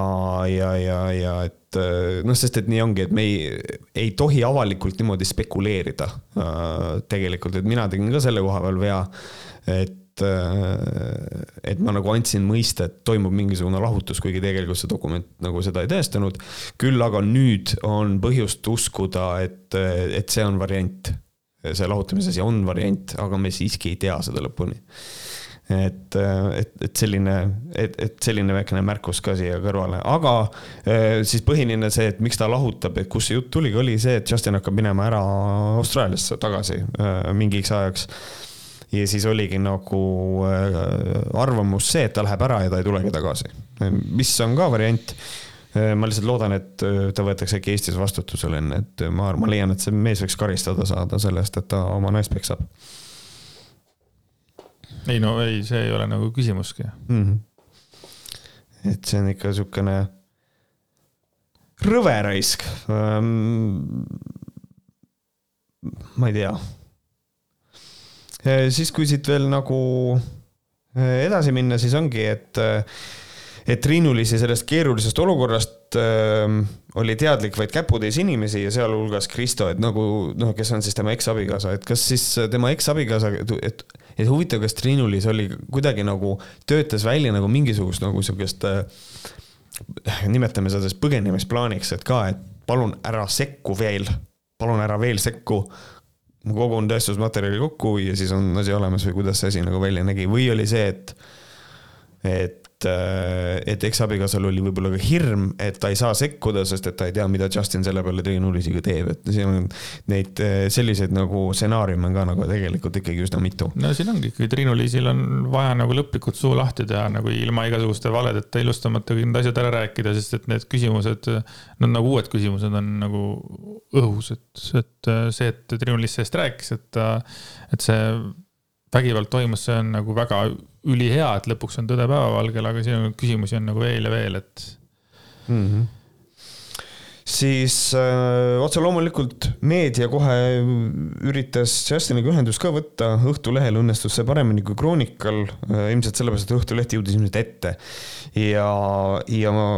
ja, ja, ja et äh, noh, sest et nii ongi, et me ei, ei tohi avalikult niimoodi spekuleerida äh, tegelikult, et mina tegin ka selle koha peal vea, et et ma nagu andsin mõista, et toimub mingisugune lahutus, kuigi tegelikult see dokument nagu seda ei tõestanud. küll aga nüüd on põhjust uskuda, et, et see on variant. see lahutamise asi on variant, aga me siiski ei tea seda lõpuni. et, et, et selline, et, et selline väikene märkus ka siia kõrvale, aga eh, siis põhiline see, et miks ta lahutab, et kust see jutt tuligi, oli see, et Justin hakkab minema ära Austraaliasse tagasi eh, mingiks ajaks ja siis oligi nagu äh, arvamus see, et ta läheb ära ja ta ei tulegi tagasi, mis on ka variant. ma lihtsalt loodan, et äh, ta võetakse äkki Eestis vastutusele enne, et ma, ma leian, et see mees võiks karistada saada selle eest, et ta oma naist peksab ei no ei, see ei ole nagu küsimuski. mm. -hmm. et see on ikka siukene rõve raisk ähm,. ma ei tea. siis, kui siit veel nagu äh, edasi minna, siis ongi, et, et Triinu-Liisi sellest keerulisest olukorrast äh, oli teadlik vaid käputäis inimesi ja sealhulgas Kristo, et nagu noh, kes on siis tema eksabikaasa, et kas siis tema eksabikaasa, et et huvitav, kas Triinu-Liis oli kuidagi nagu, töötas välja nagu mingisugust nagu sihukest äh, nimetame seda siis põgenemisplaaniks, et ka, et palun ära sekku veel, palun ära veel sekku. Kogun tõestusmaterjali kokku ja siis on asi olemas või kuidas see asi nagu välja nägi. Või oli see, et, et, et eksabikaasal oli võib-olla ka hirm, et ta ei saa sekkuda, sest et ta ei tea, mida Justin selle peale Triinu-Liisiga teeb, et siin on neid eh, selliseid nagu stsenaariume on ka nagu tegelikult ikkagi üsna mitu. no siin ongi ikkagi Triinu-Liisil on vaja nagu lõplikult suu lahti teha nagu ilma igasuguste valedeta ilustamata kõik need asjad ära rääkida, sest et need küsimused, no nagu uued küsimused on nagu õhus, et, et see, et Triinu-Liis sellest rääkis, et, et see vägivald toimus, see on nagu väga ülihea, et lõpuks on tõde päevavalgel, aga siin on küsimusi on nagu veel ja veel, et mm. -hmm. siis öö, otse loomulikult meedia kohe üritas Justiniga ühendust ka võtta, Õhtulehel õnnestus see paremini kui Kroonikal, ilmselt sellepärast, et Õhtuleht jõudis ilmselt ette ja, ja ma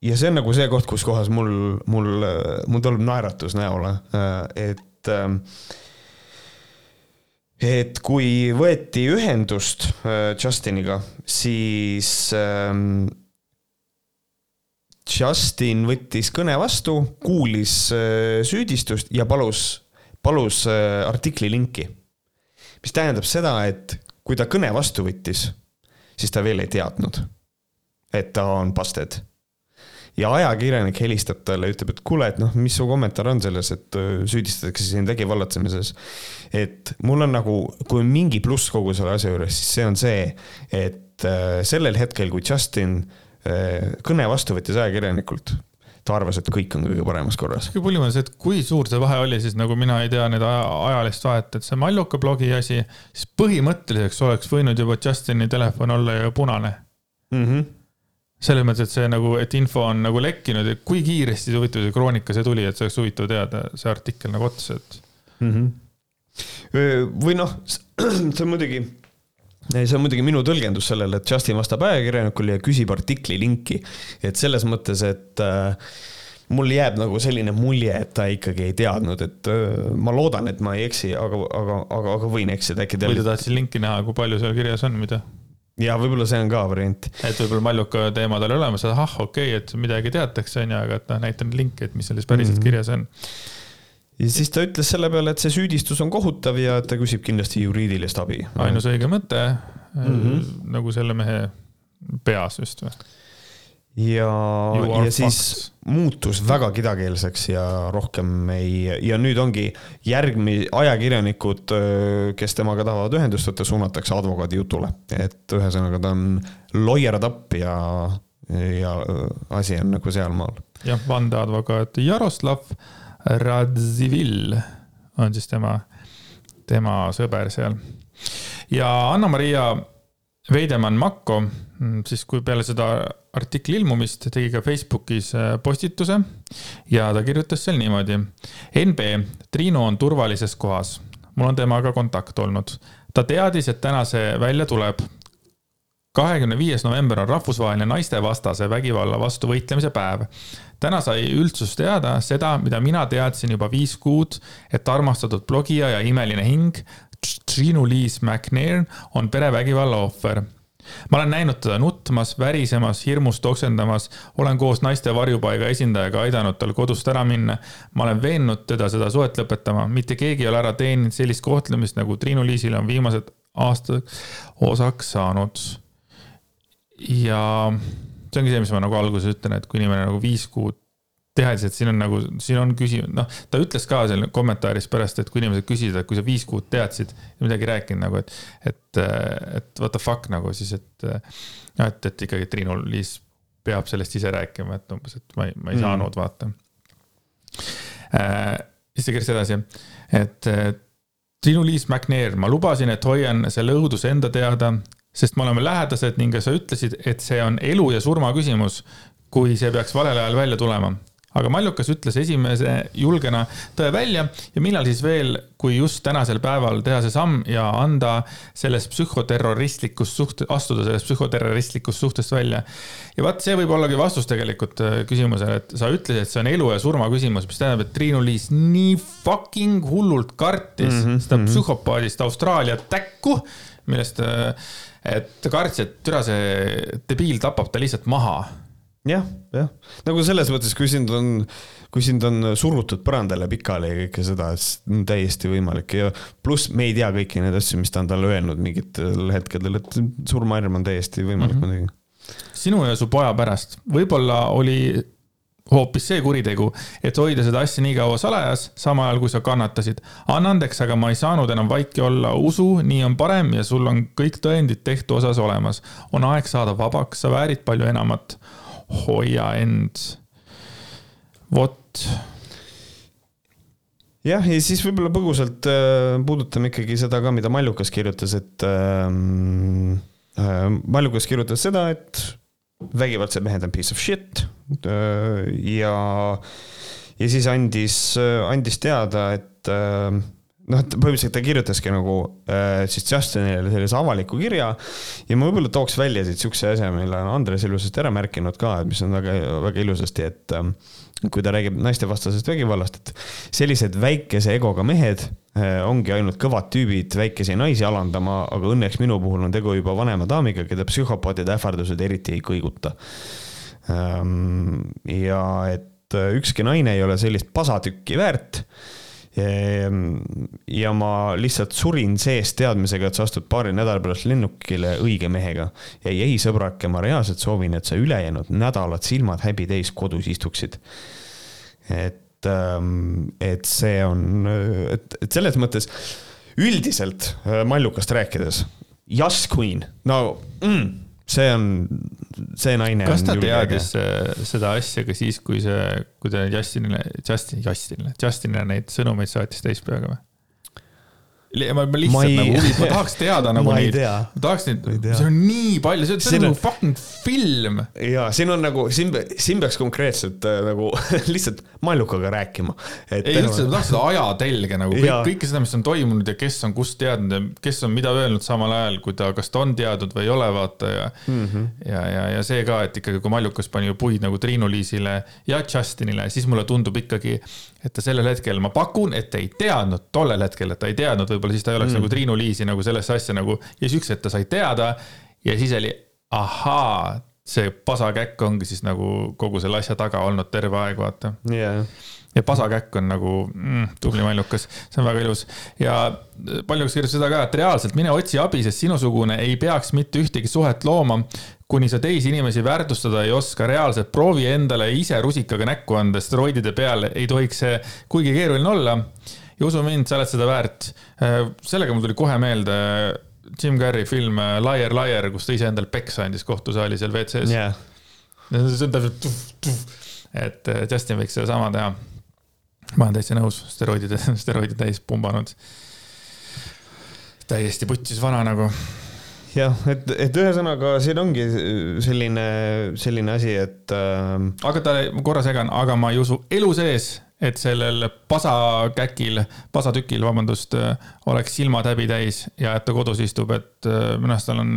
ja see on nagu see koht, kus kohas mul, mul, mul tuleb naeratus näole, et ähm, et kui võeti ühendust äh, Justiniga, siis ähm, Justin võttis kõne vastu, kuulis äh, süüdistust ja palus, palus äh, artikli linki. mis tähendab seda, et kui ta kõne vastu võttis, siis ta veel ei teadnud, et ta on busted ja ajakirjanik helistab talle, ütleb, et kuule, et noh, mis su kommentaar on selles, et süüdistatakse sind vägivallatsemises. et mul on nagu, kui on mingi pluss kogu selle asja juures, siis see on see, et sellel hetkel, kui Justin kõne vastu võttis ajakirjanikult, ta arvas, et kõik on kõige paremas korras. kõige põlim on see, et kui suur see vahe oli, siis nagu mina ei tea nüüd aja, ajalist vahet, et see Malluka blogi asi, siis põhimõtteliselt oleks võinud juba Justini telefon olla ju punane. Mm -hmm. Selles mõttes, et see nagu, et info on nagu lekkinud ja kui kiiresti see huvitav see kroonika see tuli, et see oleks huvitav teada, see artikkel nagu otsa, et mm. -hmm. või noh, see on muidugi, see on muidugi minu tõlgendus sellele, et Justin vastab ajakirjanikule ja küsib artikli linki. et selles mõttes, et äh, mul jääb nagu selline mulje, et ta ikkagi ei teadnud, et äh, ma loodan, et ma ei eksi, aga, aga, aga, aga võin eksida, äkki või ta tahtis linki näha, kui palju seal kirjas on, mida ja võib-olla see on ka variant. et võib-olla Malluka teemad oli olemas, ahah, okei okay,, et midagi teatakse, onju, aga et noh, näitan linki, et mis selles päriselt mm -hmm. kirjas on. ja siis ta ütles selle peale, et see süüdistus on kohutav ja ta küsib kindlasti juriidilist abi. ainus õige mõte mm, -hmm. nagu selle mehe peas just või ja, ja siis facts. muutus väga kidakeelseks ja rohkem ei, ja nüüd ongi järgmi-, ajakirjanikud, kes temaga tahavad ühendust võtta, suunatakse advokaadi jutule. et ühesõnaga, ta on up ja, ja asi on nagu sealmaal. jah, vandeadvokaat Jaroslav Radzivil on siis tema, tema sõber seal. ja Anna-Maria Veidemann Makko, siis kui peale seda artikli ilmumist tegi ka Facebookis äh, postituse ja ta kirjutas seal niimoodi. NB, Triinu on turvalises kohas. mul on temaga kontakt olnud. ta teadis, et täna see välja tuleb. kahekümne viies november on rahvusvaheline naistevastase vägivalla vastu võitlemise päev. täna sai üldsus teada seda, mida mina teadsin juba viis kuud, et armastatud blogija ja imeline hing Triinu-Liis McNair on perevägivalla ohver ma olen näinud teda nutmas, värisemas, hirmust oksendamas, olen koos naiste varjupaiga esindajaga aidanud tal kodust ära minna. ma olen veennud teda seda suhet lõpetama, mitte keegi ei ole ära teeninud sellist kohtlemist, nagu Triinu-Liisile on viimased aastad osaks saanud. ja see ongi see, mis ma nagu alguses ütlen, et kui inimene nagu viis kuud tehes, et siin on nagu, siin on küsimus, noh, ta ütles ka seal kommentaaris pärast, et kui inimesed küsisid, et kui sa viis kuud teadsid midagi rääkinud nagu, et, et, et what the fuck nagu siis, et noh, et, et ikkagi Triinu-Liis peab sellest ise rääkima, et umbes, et ma ei, ma ei mm. saanud vaata äh,. siis ta kirjutas edasi, et Triinu-Liis McNair, ma lubasin, et hoian selle õuduse enda teada, sest me oleme lähedased ning sa ütlesid, et see on elu ja surma küsimus, kui see peaks valel ajal välja tulema aga Mallukas ütles esimese julgena tõe välja ja millal siis veel, kui just tänasel päeval teha see samm ja anda sellest psühhoterroristlikust suht-, astuda sellest psühhoterroristlikust suhtest välja. ja vaat see võib ollagi vastus tegelikult äh, küsimusele, et sa ütlesid, et see on elu ja surma küsimus, mis tähendab, et Triinu-Liis nii fucking hullult kartis mm -hmm, seda mm -hmm. psühhopaadist Austraalia täkku, millest, äh, et kartis, et türa see debiil tapab ta lihtsalt maha jah, jah, nagu selles mõttes, kui sind on, kui sind on surutud põrandale pikali ja kõike seda, siis on täiesti võimalik ja pluss me ei tea kõiki neid asju, mis ta on talle öelnud mingitel hetkedel, et surmahirm on täiesti võimalik mm -hmm. muidugi. sinu ja su poja pärast, võib-olla oli hoopis see kuritegu, et hoida seda asja nii kaua salajas, samal ajal kui sa kannatasid. anna andeks, aga ma ei saanud enam vaiki olla, usu, nii on parem ja sul on kõik tõendid tehtu osas olemas. on aeg saada vabaks, sa väärid palju enamat hoia end, vot. jah, ja siis võib-olla põgusalt äh, puudutame ikkagi seda ka, mida Mallukas kirjutas, et ähm, äh, Mallukas kirjutas seda, et vägivaldsed mehed on piece of shit äh, ja, ja siis andis, andis teada, et äh, noh, põhimõtteliselt ta kirjutaski nagu äh, siis Justinile sellise avaliku kirja ja ma võib-olla tooks välja siit siukse asja, mille on Andres ilusasti ära märkinud ka, mis on väga, väga ilusasti, et äh, kui ta räägib naistevastasest vägivallast, et sellised väikese egoga mehed äh, ongi ainult kõvad tüübid väikesi naisi alandama, aga õnneks minu puhul on tegu juba vanema daamiga, keda psühhopaatide ähvardused eriti ei kõiguta ähm,. ja et äh, ükski naine ei ole sellist pasatükki väärt ja ma lihtsalt surin sees teadmisega, et sa astud paari nädala pärast lennukile õige mehega. ja ei, sõbrake, ma reaalselt soovin, et sa ülejäänud nädalad silmad häbi täis kodus istuksid. et, ähm, et see on, et, et selles mõttes üldiselt äh, Mallukast rääkides, Yes Queen, no mm, see on, see naine. kas ta teadis äge. seda asja ka siis, kui see, kui ta Justinile, Justin, Justinile, Justinile neid sõnumeid saatis täispeaga või? Ma, ma lihtsalt Ma ei- nagu huvi, ma tahaks teada nagu neid, ma tahaks neid see on nii palju, see on, see on nagu fucking film. ja siin on nagu, siin, siin peaks konkreetselt äh, nagu lihtsalt Mallukaga rääkima. ei üldse, ma tahaks seda ajatelge nagu kõik, kõike seda, mis on toimunud ja kes on kust teadnud ja kes on mida öelnud samal ajal, kui ta, kas ta on teadnud või ei ole, vaata ja mm. -hmm. ja, ja, ja see ka, et ikkagi, kui Mallukas pani ju puid nagu Triinu-Liisile ja Justinile, siis mulle tundub ikkagi, et ta sellel hetkel, ma pakun, et ei teadnud tollel hetkel, et ta ei teadnud, võib-olla siis ta ei oleks mm. nagu Triinu-Liisi nagu sellesse asja nagu ja siis üks hetk ta sai teada ja siis oli ahaa, see pasakäkk ongi siis nagu kogu selle asja taga olnud terve aeg, vaata. Jah, ja pasakäkk on nagu mm, tubli mallukas, see on väga ilus. ja paljuks kirjutas seda ka, et reaalselt mine otsi abi, sest sinusugune ei peaks mitte ühtegi suhet looma, kuni sa teisi inimesi väärtustada ei oska, reaalselt proovi endale ise rusikaga näkku anda, steroidide peal ei tohiks see kuigi keeruline olla. ja usu mind, sa oled seda väärt. sellega mul tuli kohe meelde Jim Carrey film äh, Liar Liar, kus ta ise endale peksa andis kohtusaali seal WC-s. jah, see on täpselt et äh, Justin võiks sedasama teha. ma olen täitsa nõus, steroidide, steroidi täis pumbanud. täiesti putsis vana nagu. jah, et, et ühesõnaga siin ongi selline, selline asi, et äh, aga ta, korra segan, aga ma ei usu elu sees, et sellel pasakäkil, pasatükil, vabandust, oleks silmad häbi täis ja et ta kodus istub, et äh, minu arust tal on,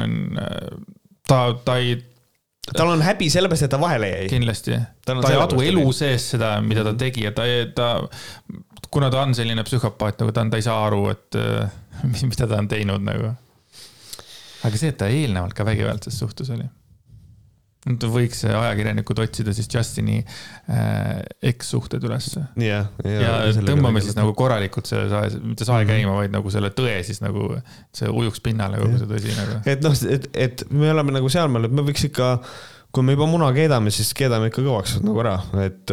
ta, ta ei, tal on häbi sellepärast, et ta vahele jäi. kindlasti, ta ei adu elu sees seda, mida ta tegi ja ta, ta, kuna ta on selline psühhopaat, nagu ta on, ta ei saa aru, et äh, mis, mida ta on teinud nagu. Aga see, et ta eelnevalt ka vägivaldses suhtes oli. nüüd võiks ajakirjanikud otsida siis Justini äh, ekssuhted ülesse jah, ja, ja tõmbame siis nagu korralikult selle sae, mitte sae käima, vaid nagu selle tõe siis nagu, see ujuks pinnale kogu see tõsi nagu. et noh, et, et me oleme nagu sealmaal, et me võiks ikka, kui me juba muna keedame, siis keedame ikka kõvaks nagu ära, et,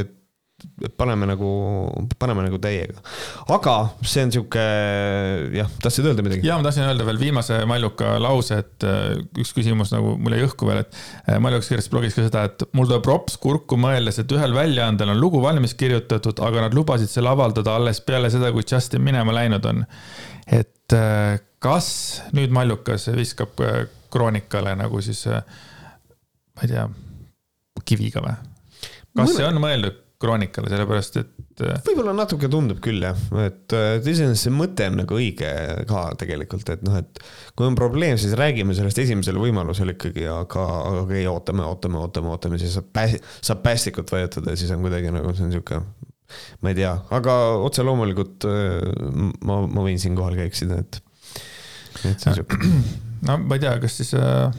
et et paneme nagu, paneme nagu täiega. aga see on sihuke, jah, tahtsid öelda midagi? ja ma tahtsin öelda veel viimase Malluka lause, et äh, üks küsimus nagu mul jäi õhku veel, et äh, Mallukas kirjutas blogis ka seda, et mul tuleb rops kurku mõeldes, et ühel väljaandel on lugu valmis kirjutatud, aga nad lubasid selle avaldada alles peale seda, kui Justin minema läinud on. et äh, kas nüüd Mallukas viskab Kroonikale nagu siis, ma ei tea, kiviga või? kas Mõne- see on mõeldud Kroonikale, sellepärast et äh, võib-olla natuke tundub küll jah, et et iseenesest see mõte on nagu õige ka tegelikult, et noh, et kui on probleem, siis räägime sellest esimesel võimalusel ikkagi, aga, aga okei, ootame, ootame, ootame, ootame, siis saab pääs-, saab päästikut vajutada ja siis on kuidagi nagu see on sihuke, ma ei tea, aga otse loomulikult äh, ma, ma võin siinkohal ka eksida, et, et see on sihuke. no ma ei tea, kas siis äh,,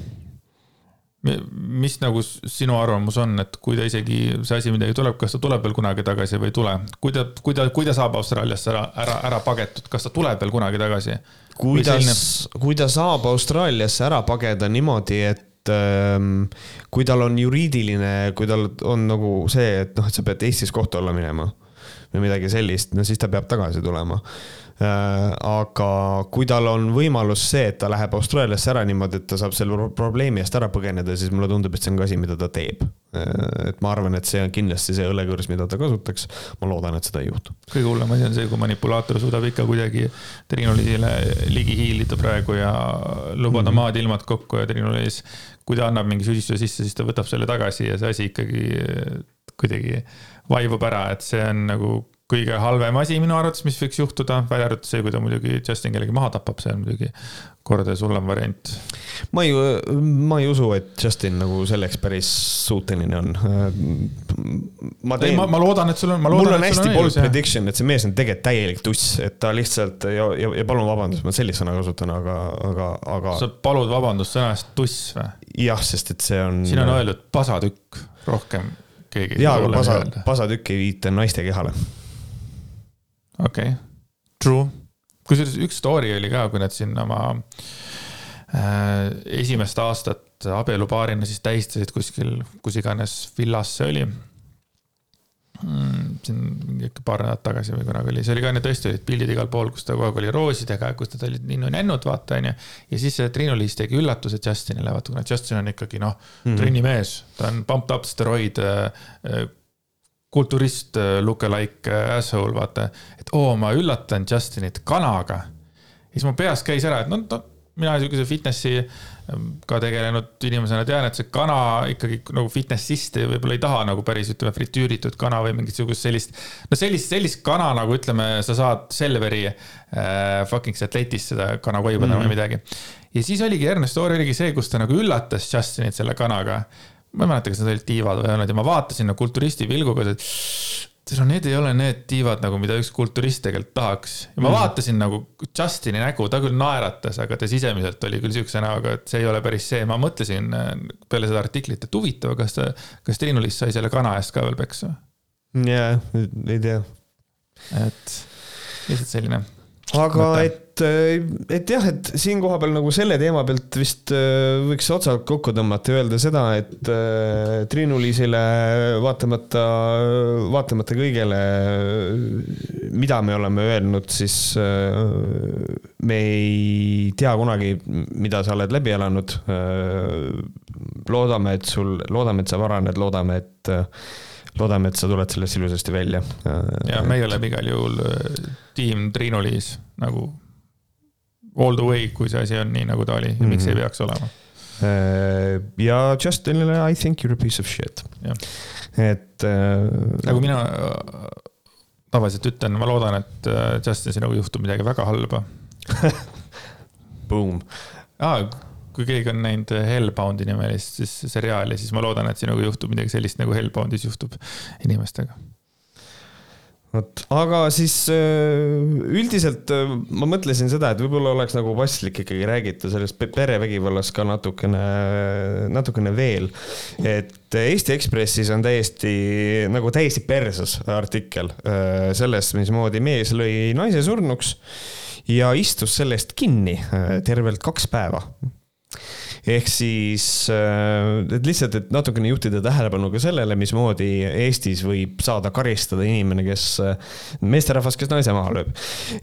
mis nagu sinu arvamus on, et kui ta isegi see asi midagi tuleb, kas ta tuleb veel kunagi tagasi või ei tule? kui ta, kui ta, kui ta saab Austraaliasse ära, ära, ära pagetud, kas ta tuleb veel kunagi tagasi? kuidas, kui ta saab Austraaliasse ära pageda niimoodi, et ähm, kui tal on juriidiline, kui tal on nagu see, et noh, et sa pead Eestis kohtu alla minema või midagi sellist, no siis ta peab tagasi tulema. Aga kui tal on võimalus see, et ta läheb Austraaliasse ära niimoodi, et ta saab selle pro- probleemi eest ära põgeneda, siis mulle tundub, et see on ka asi, mida ta teeb. et ma arvan, et see on kindlasti see õlekõrs, mida ta kasutaks. ma loodan, et seda ei juhtu. kõige hullem asi on see, kui manipulaator suudab ikka kuidagi Triinu Liisile ligi hiilida praegu ja lubada mm -hmm. maad ilmad kokku ja Triinu Liis, kui ta annab mingi süüdistuse sisse, siis ta võtab selle tagasi ja see asi ikkagi kuidagi vaibub ära, et see on nagu kõige halvem asi minu arvates, mis võiks juhtuda, välja arvatud see, kui ta muidugi Justin kellegi maha tapab, see on muidugi kordades hullem variant. ma ei, ma ei usu, et Justin nagu selleks päris suuteline on. ma teen ma, ma loodan, et sul on, mul on hästi on bold prediction, et see mees on tegelikult täielik tuss, et ta lihtsalt ja, ja, ja palun vabandust, ma sellist sõna kasutan, aga, aga, aga sa palud vabandust sõna eest tuss või? jah, sest et see on. siin on öeldud pasatükk, rohkem keegi. jaa, aga pasa, pasatükk ei viita naiste kehale. Okei okay., true. kusjuures üks story oli ka, kui nad siin oma äh, esimest aastat abielupaarina siis tähistasid kuskil, kus iganes villas see oli mm,. siin mingi paar nädalat tagasi või kunagi oli, see oli ka, need tõesti olid pildid igal pool, kus ta kogu aeg oli roosidega, kus nad olid ninnu-nännud, vaata onju. ja siis see Triinu Liis tegi üllatuse Justinile, vaata kuna Justin on ikkagi noh mm -hmm. trennimees, ta on pumped up steroid äh, kulturist look-alike asshole, vaata. et oo, ma üllatan Justinit kanaga. ja siis mu peas käis ära, et no, no mina sihukese fitnessi ähm, ka tegelenud inimesena tean, et see kana ikkagi nagu fitnessist võib-olla ei taha nagu päris ütleme fritüüritud kana või mingit sihukest sellist. no sellist, sellist kana nagu ütleme, sa saad Selveri äh, fucking setletist seda kana koiba mm -hmm. või midagi. ja siis oligi Ernest Oor oligi see, kus ta nagu üllatas Justinit selle kanaga ma ei mäleta, kas nad olid tiivad või ei olnud ja ma vaatasin nagu kulturisti pilguga, et no need ei ole need tiivad nagu, mida üks kulturist tegelikult tahaks. ja ma mm. vaatasin nagu Justini nägu, ta küll naeratas, aga ta sisemiselt oli küll siukse näoga, et see ei ole päris see. ma mõtlesin äh, peale seda artiklit, et huvitav, kas ta, kas Triinu-Liis sai selle kana eest ka veel peksa? jaa, ei tea. et lihtsalt selline aga Mõte. et, äh, et jah, et siin kohapeal nagu selle teema pealt vist äh, võiks otsad kokku tõmmata ja öelda seda, et äh, Triinu-Liisile vaatamata, vaatamata kõigele, mida me oleme öelnud, siis me ei tea kunagi, mida sa oled läbi elanud. loodame, et sul, loodame, et sa varaned, loodame, et loodame, et sa tuled sellest ilusasti välja. ja meie oleme igal juhul tiim Triinu-Liis nagu all the way, kui see asi on nii, nagu ta oli ja mm -hmm. miks ei mhm. peaks olema. Äh, ja Justinile I think you are a piece of shit. et äh,. nagu mina tavaliselt ütlen, ma loodan, et Justin sinuga juhtub midagi väga halba Boom ah, kui keegi on näinud Hellboundi nimelist siis seriaali, siis ma loodan, et sinuga juhtub midagi sellist, nagu Hellboundis juhtub inimestega. Vot, aga siis äh, üldiselt äh, ma mõtlesin seda, et võib-olla oleks nagu paslik ikkagi räägida sellest perevägivallast ka natukene, natukene veel. et Eesti Ekspressis on täiesti nagu täiesti perses artikkel äh, sellest, mismoodi mees lõi naise surnuks ja istus selle eest kinni tervelt kaks päeva ehk siis, äh, et lihtsalt, et natukene juhtida tähelepanu ka sellele, mismoodi Eestis võib saada karistada inimene, kes, äh, meesterahvas, kes naise maha lööb.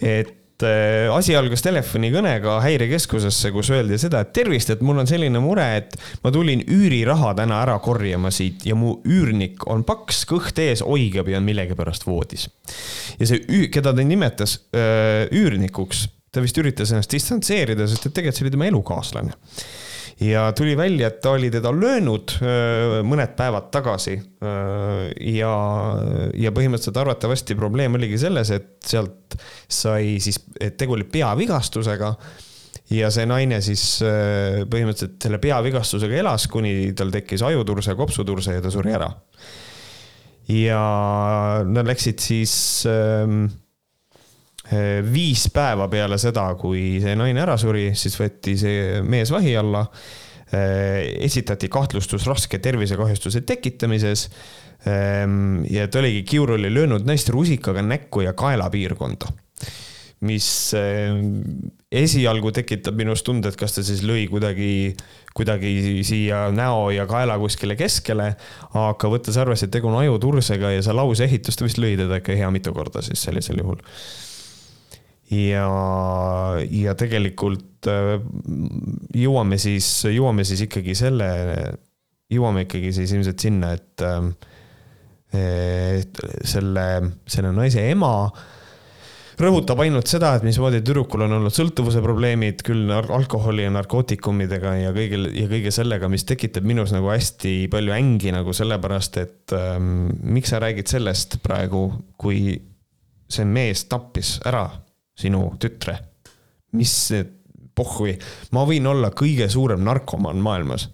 et äh, asi algas telefonikõnega häirekeskusesse, kus öeldi seda, et tervist, et mul on selline mure, et ma tulin üüriraha täna ära korjama siit ja mu üürnik on paks, kõht ees, oigab ja on millegipärast voodis. ja see, keda ta nimetas üürnikuks, ta vist üritas ennast distantseerida, sest et tegelikult see oli tema elukaaslane ja tuli välja, et ta oli teda löönud mõned päevad tagasi. ja, ja põhimõtteliselt arvatavasti probleem oligi selles, et sealt sai siis, et tegu oli peavigastusega ja see naine siis põhimõtteliselt selle peavigastusega elas, kuni tal tekkis ajuturse, kopsuturse ja ta suri ära. ja nad läksid siis Eh, viis päeva peale seda, kui see naine ära suri, siis võeti see mees vahi alla. Eh, esitati kahtlustus raske tervisekahjustuse tekitamises. Ehm, ja ta oligi, Kiur oli löönud naist rusikaga näkku ja kaelapiirkonda mis eh, esialgu tekitab minus tunde, et kas ta siis lõi kuidagi, kuidagi siia näo ja kaela kuskile keskele. aga võttes arvesse, et tegu on ajutursega ja see lauseehitus, ta vist lõi teda ikka hea mitu korda siis sellisel juhul ja, ja tegelikult äh, jõuame siis, jõuame siis ikkagi selle, jõuame ikkagi siis ilmselt sinna, et, äh, et selle, selle naise ema rõhutab ainult seda, et mismoodi tüdrukul on olnud sõltuvuse probleemid küll alkoholi ja narkootikumidega ja kõigil ja kõige sellega, mis tekitab minus nagu hästi palju ängi nagu sellepärast, et ähm, miks sa räägid sellest praegu, kui see mees tappis ära sinu tütre. mis pohhui, ma võin olla kõige suurem narkomaan maailmas.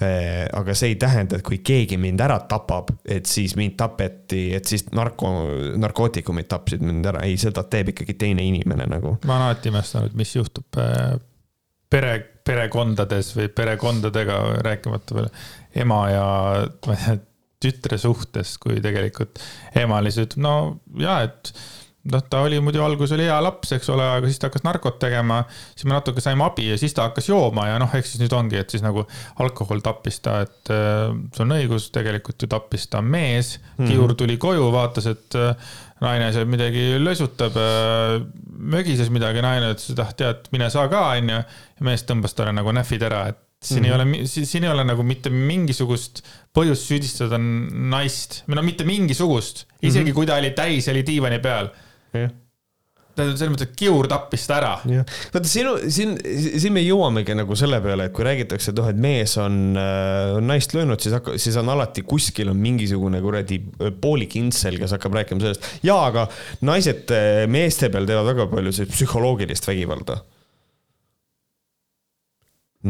Eh, aga see ei tähenda, et kui keegi mind ära tapab, et siis mind tapeti, et siis narko, narkootikumid tapsid mind ära, ei, seda teeb ikkagi teine inimene nagu. ma olen alati imestanud, mis juhtub eh, pere, perekondades või perekondadega, rääkimata veel ema ja ma ei tea, tütre suhtes, kui tegelikult ema lihtsalt ütleb, no ja, et noh, ta oli muidu alguses oli hea laps, eks ole, aga siis ta hakkas narkot tegema, siis me natuke saime abi ja siis ta hakkas jooma ja noh, eks siis nüüd ongi, et siis nagu alkohol tappis ta, et äh, sul on õigus, tegelikult ju tappis ta mees mm. -hmm. Kiur tuli koju, vaatas, et äh, naine seal midagi lösutab äh,, mögises midagi, naine ütles, et ah tead, mine sa ka, onju. ja mees tõmbas talle nagu näfid ära, et siin mm -hmm. ei mhm. ole, siin ei ole nagu mitte mingisugust põhjust süüdistada naist, no mitte mingisugust, isegi mm -hmm. kui ta oli täis oli diivani peal yeah tähendab selles mõttes, et kiur tappis ta ära. vaata sinu, siin, siin me jõuamegi nagu selle peale, et kui räägitakse, et noh, et mees on äh, naist löönud, siis hakka-, siis on alati kuskil on mingisugune kuradi poolik intsel, kes hakkab rääkima sellest. jaa, aga naised meeste peal teevad väga palju sellist psühholoogilist vägivalda.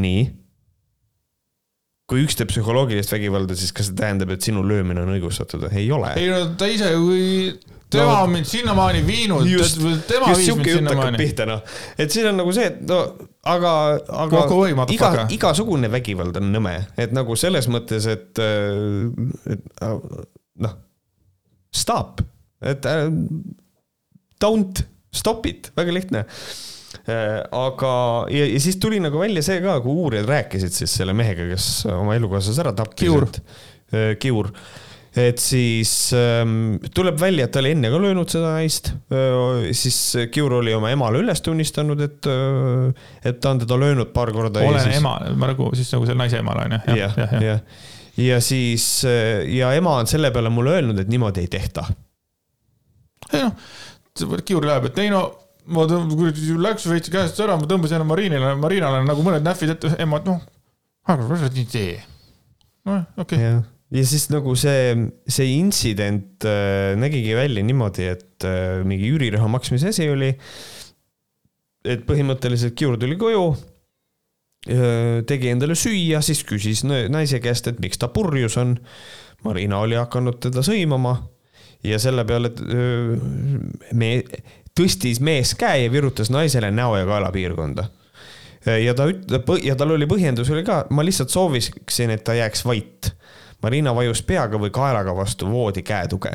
nii kui üks teeb psühholoogilist vägivalda, siis kas see tähendab, et sinu löömine on õigustatud? ei ole. ei no ta ise, kui tema no, on mind sinnamaani viinud, tema viis mind sinnamaani. pihta noh, et siin on nagu see, et no aga, aga iga, igasugune vägivald on nõme, et nagu selles mõttes, et, et noh, stop, et don't stop it, väga lihtne. Äh, aga, ja, ja siis tuli nagu välja see ka, kui uurijad rääkisid siis selle mehega, kes oma elukaaslase ära tappis. Kiur. Äh, Kiur et siis ähm, tuleb välja, et ta oli enne ka löönud seda naist äh,. siis Kiur oli oma emale üles tunnistanud, et äh,, et ta on teda löönud paar korda. olen siis... ema, ma nagu siis nagu selle naise emal on ju. jah, jah, jah. ja, ja siis äh, ja ema on selle peale mulle öelnud, et niimoodi ei tehta. ei noh, Kiur läheb, et ei no ma kuradi läks veits käest ära, ma tõmbasin Marinile, Marinale nagu mõned nähvid ette, ema, et noh, aga sa nii tee. noh, okei okay.. ja siis nagu see, see intsident äh, nägigi välja niimoodi, et äh, mingi üüriraha maksmise asi oli. et põhimõtteliselt Kiur tuli koju äh,, tegi endale süüa, siis küsis naise käest, et miks ta purjus on. Marina oli hakanud teda sõimama ja selle peale, äh, me tõstis mees käe ja virutas naisele näo ja kaela piirkonda. ja ta ütleb ja tal oli põhjendus oli ka, ma lihtsalt sooviksin, et ta jääks vait. Marina vajus peaga või kaelaga vastu voodi käetuge,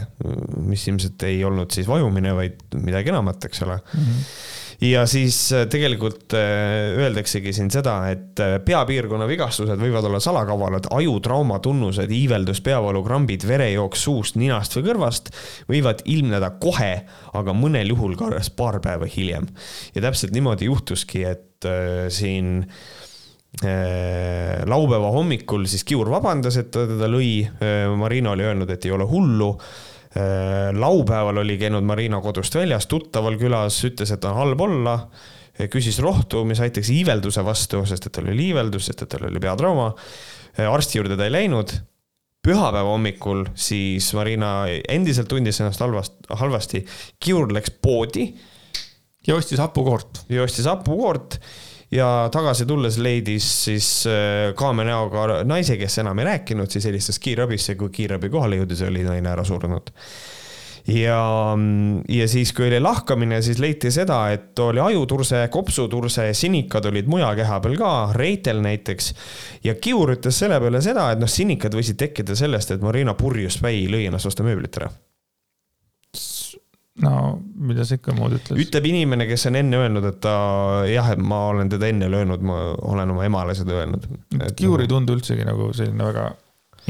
mis ilmselt ei olnud siis vajumine, vaid midagi enamat, eks ole mm. -hmm ja siis äh, tegelikult äh, öeldaksegi siin seda, et äh, peapiirkonna vigastused võivad olla salakavalad, ajutrauma tunnused, iiveldus, peavalu, krambid, verejooks suust, ninast või kõrvast võivad ilmneda kohe, aga mõnel juhul ka alles paar päeva hiljem. ja täpselt niimoodi juhtuski, et siin laupäeva hommikul siis Kiur vabandas, et ta teda lõi. Marina oli öelnud, et ei ole hullu laupäeval oli käinud Marina kodust väljas, tuttaval külas, ütles, et on halb olla. küsis rohtu, mis aitaks iivelduse vastu, sest et tal oli iiveldus, sest et tal oli peatrauma. Äh, arsti juurde ta ei läinud. pühapäeva hommikul siis Marina endiselt tundis ennast halvast, halvasti. Kiur läks poodi. ja ostis hapukoort. ja ostis hapukoort ja tagasi tulles leidis siis äh, kaame näoga naise, kes enam ei rääkinud, siis helistas kiirabisse, kui kiirabi kohale jõudis, oli naine ära surnud ja, ja siis, kui oli lahkamine, siis leiti seda, et oli ajuturse, kopsuturse, sinikad olid mujakeha peal ka, reitel näiteks. ja Kiur ütles selle peale seda, et noh, sinikad võisid tekkida sellest, et Marina purjus päi lõi ennast vastu mööblit ära no mida sa ikka muud ütled? ütleb inimene, kes on enne öelnud, et ta jah, et ma olen teda enne löönud, ma olen oma emale seda öelnud. Kiur ei tundu üldsegi nagu selline väga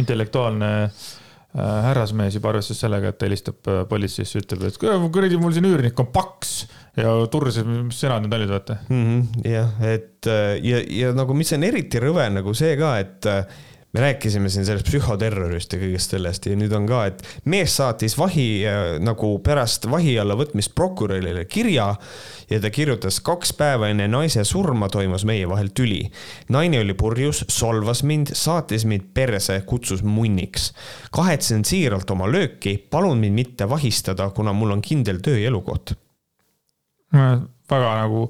intellektuaalne äh, härrasmees juba arvestades sellega, et ta helistab äh, politseisse, ütleb, et kuradi, mul siin üürnik on paks ja turses, mis sõnad need olid, vaata mm. -hmm, jah, et äh, ja, ja nagu, mis on eriti rõve nagu see ka, et me rääkisime siin sellest psühhoterrorist ja kõigest sellest ja nüüd on ka, et mees saatis vahi äh, nagu pärast vahi alla võtmist prokurörile kirja ja ta kirjutas kaks päeva enne naise surma toimus meie vahel tüli. naine oli purjus, solvas mind, saatis mind perse, kutsus munniks. kahetsen siiralt oma lööki, palun mind mitte vahistada, kuna mul on kindel töö ja elukoht. väga nagu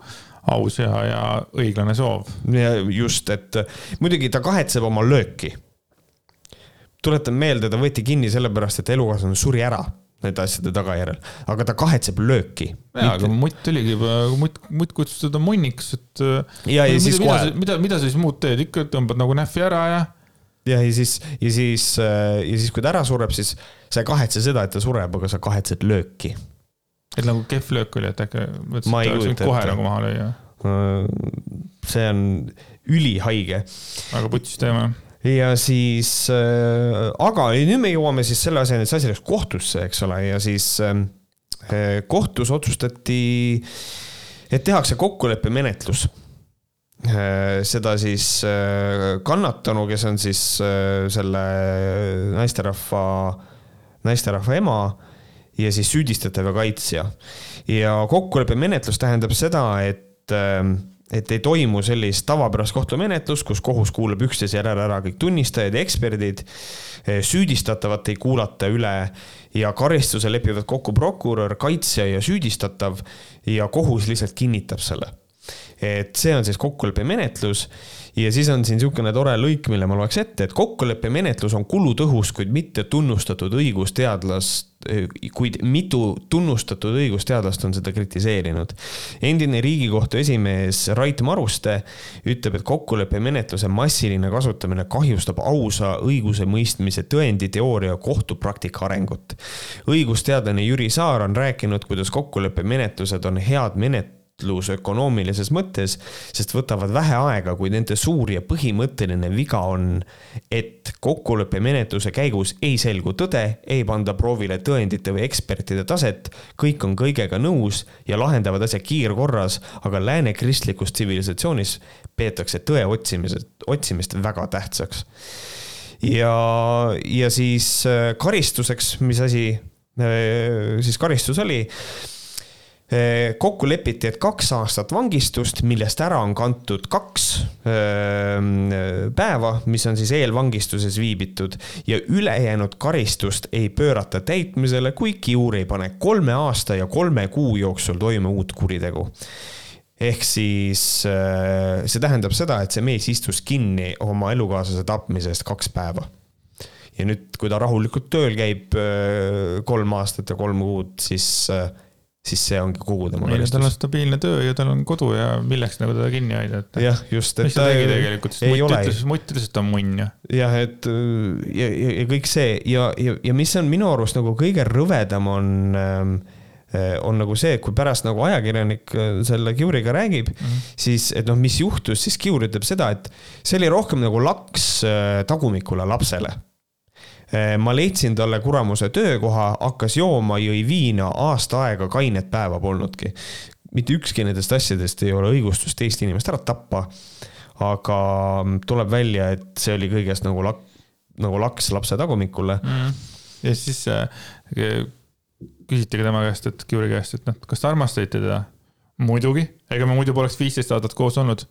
aus ja, ja õiglane soov. ja just, et muidugi ta kahetseb oma lööki. tuletan meelde, ta võeti kinni sellepärast, et elukaaslane suri ära nende asjade tagajärjel, aga ta kahetseb lööki. jaa, aga mutt oligi, mutt, mutt kutsus teda munniks, et. ja, ja siis kohe. mida, mida sa siis muud teed, ikka tõmbad nagu nähvi ära ja. ja, ja siis, ja siis, ja siis, kui ta ära sureb, siis sa ei kahetse seda, et ta sureb, aga sa kahetsed lööki et nagu kehv löök oli, et äkki mõtlesin, et oleks võinud kohe nagu maha lüüa. see on ülihaige. väga putsis teema ja siis äh,, aga nüüd me jõuame siis selle asjani, et see asi läks kohtusse, eks ole, ja siis äh, kohtus otsustati, et tehakse kokkuleppemenetlus seda siis kannatanu, kes on siis selle naisterahva, naisterahva ema ja siis süüdistatav ja kaitsja. ja kokkuleppemenetlus tähendab seda, et et ei toimu sellist tavapärast kohtumenetlust, kus kohus kuulab üksteise järel ära kõik tunnistajad ja eksperdid, süüdistatavat ei kuulata üle ja karistuse lepivad kokku prokurör, kaitsja ja süüdistatav ja kohus lihtsalt kinnitab selle. Et see on siis kokkuleppemenetlus ja siis on siin niisugune tore lõik, mille ma loeks ette, et kokkuleppemenetlus on kulutõhus, kuid mitte tunnustatud õigusteadlast, kuid mitu tunnustatud õigusteadlast on seda kritiseerinud. endine Riigikohtu esimees Rait Maruste ütleb, et kokkuleppemenetluse massiline kasutamine kahjustab ausa õigusemõistmise tõenditeooria kohtupraktika arengut. õigusteadlane Jüri Saar on rääkinud, kuidas kokkuleppemenetlused on head menet-, võitlus ökonoomilises mõttes, sest võtavad vähe aega, kuid nende suur ja põhimõtteline viga on, et kokkuleppemenetluse käigus ei selgu tõde, ei panda proovile tõendite või ekspertide taset, kõik on kõigega nõus ja lahendavad asja kiirkorras, aga lääne kristlikus tsivilisatsioonis peetakse tõe otsimisest, otsimist väga tähtsaks. ja, ja siis äh, karistuseks, mis asi äh, siis karistus oli kokku lepiti, et kaks aastat vangistust, millest ära on kantud kaks ehm, päeva, mis on siis eelvangistuses viibitud ja ülejäänud karistust ei pöörata täitmisele, kui kiur ei pane kolme aasta ja kolme kuu jooksul toime uut kuritegu ehk siis eh, see tähendab seda, et see mees istus kinni oma elukaaslase tapmise eest kaks päeva. ja nüüd, kui ta rahulikult tööl käib kolm aastat ja kolm kuud, siis siis see ongi kogu tema karistus. tal on stabiilne töö ja tal on kodu ja milleks nagu teda kinni hoida, et. jah, just. mis ta tegi tegelikult, sest mutt ütles, mutt ütles, et ta on munn ju. jah, et ja, ja, ja kõik see ja, ja, ja mis on minu arust nagu kõige rõvedam, on ähm, äh, on nagu see, et kui pärast nagu ajakirjanik äh, selle Kiuriga räägib mm, -hmm. siis, et noh, mis juhtus, siis Kiur ütleb seda, et see oli rohkem nagu laks äh, tagumikule lapsele ma leidsin talle kuramuse töökoha, hakkas jooma, jõi viina, aasta aega kainet päeva polnudki. mitte ükski nendest asjadest ei ole õigustust teist inimest ära tappa. aga tuleb välja, et see oli kõigest nagu lak-, nagu laks lapse tagumikule mm.. ja siis äh, küsiti ka tema käest, et Kiuri käest, et noh, kas te armastate teda? muidugi, ega me muidu poleks viisteist aastat koos olnud.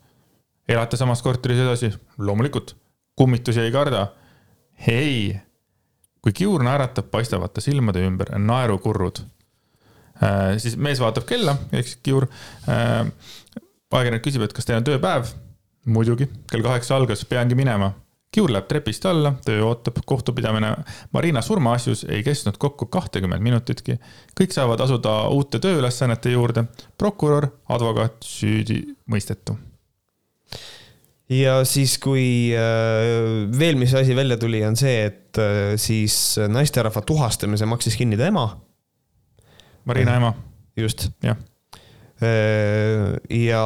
elate samas korteris edasi? loomulikult. kummitusi ei karda? ei kui kiur naeratab, paistavad ta silmade ümber naerukurrud äh,. siis mees vaatab kella, siis kiur äh,. ajakirjanik küsib, et kas teil on tööpäev? muidugi, kell kaheksa algas, peangi minema. kiur läheb trepist alla, töö ootab, kohtupidamine Marina surmaasjus ei kestnud kokku kahtekümmet minutitki. kõik saavad asuda uute tööülesannete juurde. prokurör, advokaat, süüdi mõistetu ja siis, kui äh, veel, mis asi välja tuli, on see, et äh, siis naisterahva tuhastamise maksis kinni ta ema. Marina ema. just. jah. Äh, ja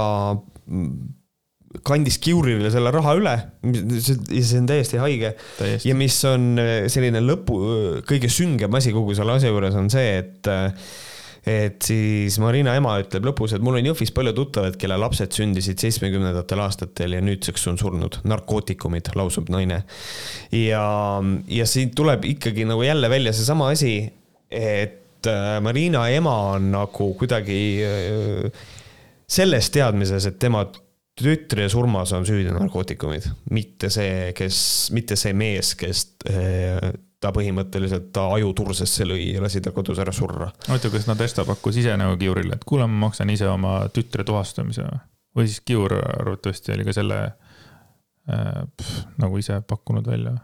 kandis Kiurile selle raha üle, see on täiesti haige. ja mis on selline lõpu, kõige süngem asi kogu selle asja juures on see, et et siis Marina ema ütleb lõpus, et mul on Jõhvis palju tuttavaid, kelle lapsed sündisid seitsmekümnendatel aastatel ja nüüdseks on surnud. narkootikumid, lausub naine. ja, ja siit tuleb ikkagi nagu jälle välja seesama asi, et äh, Marina ema on nagu kuidagi äh, selles teadmises, et tema tütre surmas on süüdi narkootikumid, mitte see, kes, mitte see mees, kes äh, ta põhimõtteliselt ta ajutursesse lõi ja lasi ta kodus ära surra. oota, kas Nadežda pakkus ise nagu Kiurile, et kuule, ma maksan ise oma tütre tuvastamise või siis Kiur arvatavasti oli ka selle äh, pff, nagu ise pakkunud välja?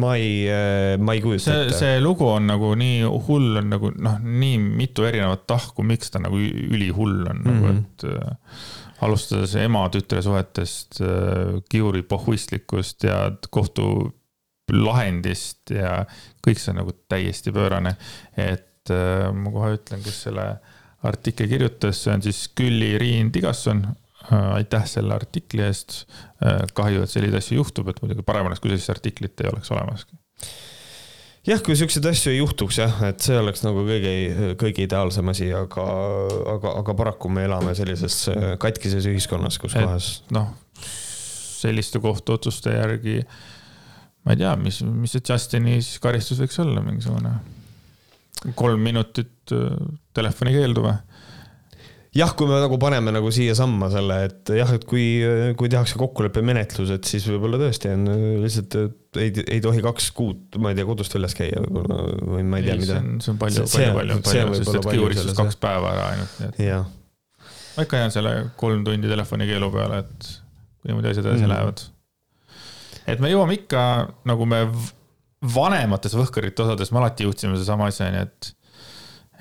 ma ei, äh, ma ei kujuta ette. see lugu on nagu nii hull, on nagu noh, nii mitu erinevat tahku, miks ta nagu ülihull on mm, -hmm. nagu mhm. et äh, alustades ema-tütre suhetest, äh, Kiuri pohhuistlikust ja kohtu lahendist ja kõik see on nagu täiesti pöörane. et äh, ma kohe ütlen, kes selle artikli kirjutas, see on siis Külli-Riin Tigasson äh,. aitäh selle artikli eest äh,. kahju, et selliseid asju juhtub, et muidugi parem oleks, kui sellist artiklit ei oleks olemaski jah, kui siukseid asju ei juhtuks jah, et see oleks nagu kõige, kõige ideaalsem asi, aga, aga, aga paraku me elame sellises katkises ühiskonnas, kus kohas. noh, selliste kohtuotsuste järgi ma ei tea, mis, mis see Justini siis karistus võiks olla, mingisugune kolm minutit äh, telefoni keeldu või? jah, kui me nagu paneme nagu siiasamma selle, et jah, et kui, kui tehakse kokkuleppemenetlus, et siis võib-olla tõesti on lihtsalt ei, ei tohi kaks kuud, ma ei tea, kodust väljas käia võib-olla või ma ei tea, mida. see on palju, palju, palju, palju, sest et kiuristas kaks päeva ära ainult, nii et. ma ikka jään selle kolm tundi telefonikeelu peale, et niimoodi asjad edasi mm. lähevad et me jõuame ikka nagu me vanemates võhkarite osades me alati jõudsime sedasama asjani, et,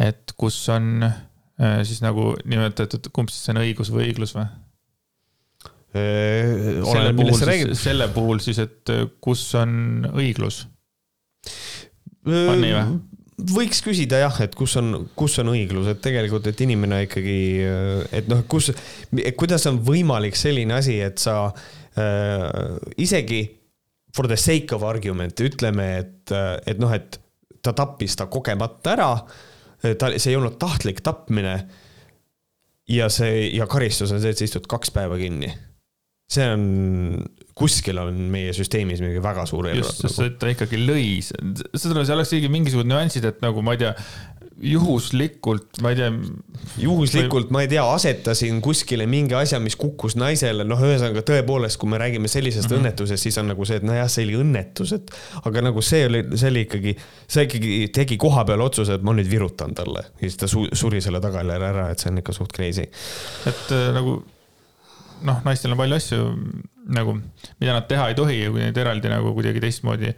et kus on äh, siis nagu nimetatud, kumb siis on õigus või õiglus või? Äh, selle puhul, selle puhul siis, et äh, kus on õiglus? on nii või? võiks küsida jah, et kus on, kus on õiglus, et tegelikult, et inimene ikkagi, et noh, kus, kuidas on võimalik selline asi, et sa äh, isegi for the sake of argument ütleme, et, et noh, et ta tappis ta kogemata ära. ta, see ei olnud tahtlik tapmine. ja see ja karistus on see, et sa istud kaks päeva kinni. see on, kuskil on meie süsteemis mingi väga suur error. just, sest nagu. ta ikkagi lõi, seda, seal oleks ikkagi mingisugused nüansid, et nagu ma ei tea juhuslikult, ma ei tea. juhuslikult, ma ei tea, asetasin kuskile mingi asja, mis kukkus naisele, noh, ühesõnaga tõepoolest, kui me räägime sellisest mm -hmm. õnnetusest, siis on nagu see, et nojah, see oli õnnetus, et aga nagu see oli, see oli ikkagi, see ikkagi tegi koha peal otsuse, et ma nüüd virutan talle ja siis ta su suri selle tagajärjel ära, et see on ikka suht crazy. et äh, nagu noh, naistel on palju asju nagu, mida nad teha ei tohi ja kui neid eraldi nagu kuidagi teistmoodi äh,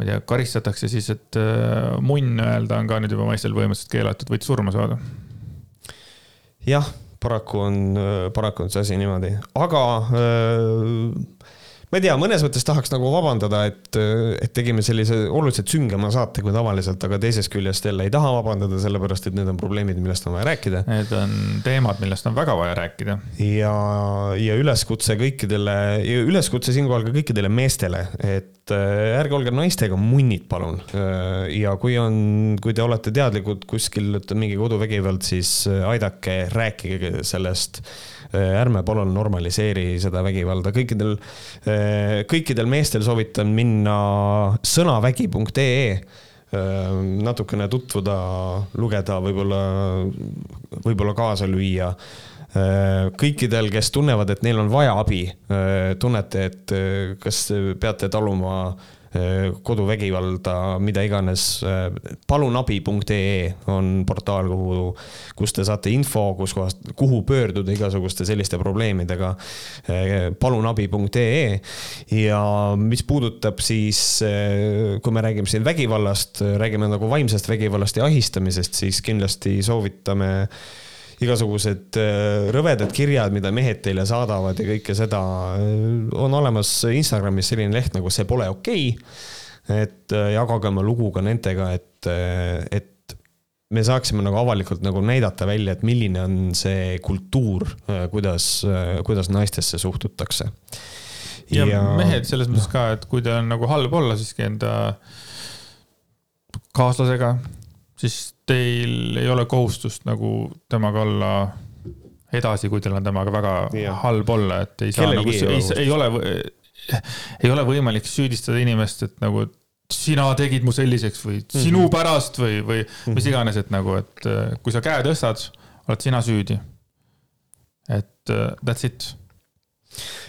ma ei tea, karistatakse siis, et äh, munn öelda on ka nüüd juba naistel põhimõtteliselt keelatud, võid surma saada. jah, paraku on, äh, paraku on see asi niimoodi, aga äh, ma ei tea, mõnes mõttes tahaks nagu vabandada, et, et tegime sellise oluliselt süngema saate kui tavaliselt, aga teisest küljest jälle ei taha vabandada, sellepärast et need on probleemid, millest on vaja rääkida. Need on teemad, millest on väga vaja rääkida. ja, ja üleskutse kõikidele, üleskutse siinkohal ka kõikidele meestele, et äh, ärge olge naistega munnid, palun. Äh, ja kui on, kui te olete teadlikud kuskil, ütleme mingi koduvägivald, siis äh, aidake, rääkige sellest ärme palun normaliseeri seda vägivalda, kõikidel, äh, kõikidel meestel soovitan minna sõnavägi.ee äh, natukene tutvuda, lugeda, võib-olla, võib-olla kaasa lüüa. kõikidel, kes tunnevad, et neil on vaja abi, tunnete, et kas peate taluma Äh, koduvägivalda, mida iganes. Äh, palunabi.ee on portaal, kuhu, kus te saate info, kus kohast, kuhu pöörduda igasuguste selliste probleemidega. Äh, palunabi.ee ja mis puudutab siis, kui me räägime siin vägivallast, räägime nagu vaimsest vägivallast ja ahistamisest, siis kindlasti soovitame igasugused äh, rõvedad kirjad, mida mehed teile saadavad ja kõike seda. Äh, on olemas Instagramis selline leht nagu See pole okei okay.. et äh, jagage oma lugu ka nendega, et, et me saaksime nagu avalikult nagu näidata välja, et milline on see kultuur, kuidas, kuidas naistesse suhtutakse. ja, ja mehed selles mõttes ka, et kui teil on nagu halb olla siiski enda kaaslasega, siis teil ei ole kohustust nagu temaga olla edasi, kui teil on temaga väga ja. halb olla, et ei saa Kellelgi nagu, ei, ei, ei ole, ei ole võimalik süüdistada inimest, et nagu sina tegid mu selliseks või mm -hmm. sinu pärast või, või mm -hmm. mis iganes, et nagu, et äh, kui sa käe tõstad, oled sina süüdi. et uh, that's it.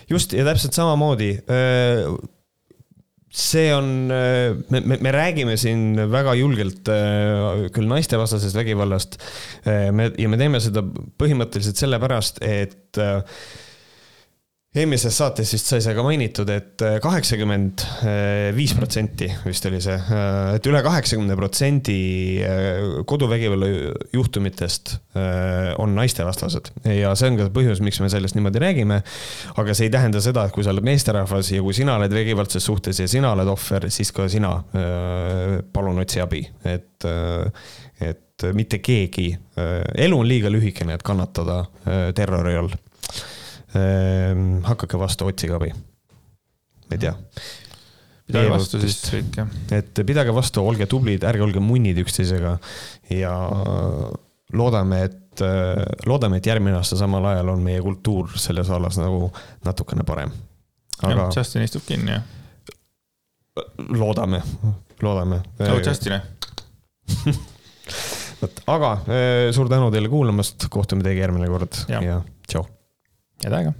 just ja täpselt samamoodi uh see on, me, me, me räägime siin väga julgelt äh, küll naistevastasest vägivallast. Äh, me ja me teeme seda põhimõtteliselt sellepärast, et äh, eelmises saates vist sai see ka mainitud et, et kaheksakümmend viis protsenti vist oli see, et üle kaheksakümne protsendi koduvägivalla juhtumitest on naistevastased ja see on ka põhjus, miks me sellest niimoodi räägime. aga see ei tähenda seda, et kui sa oled meesterahvas ja kui sina oled vägivaldses suhtes ja sina oled ohver, siis ka sina palun otsi abi, et, et mitte keegi, elu on liiga lühikene, et kannatada terrori all hakake vastu, otsige abi. ei tea. pidage vastu siis kõik jah. et pidage vastu, olge tublid, ärge olge munnid üksteisega ja loodame, et, loodame, et järgmine aasta samal ajal on meie kultuur selles vallas nagu natukene parem. aga. Justin istub kinni, jah? loodame, loodame. tšau, Justin vot, aga eh, suur tänu teile kuulamast, kohtume teiega järgmine kord ja, ja tšau. Head aega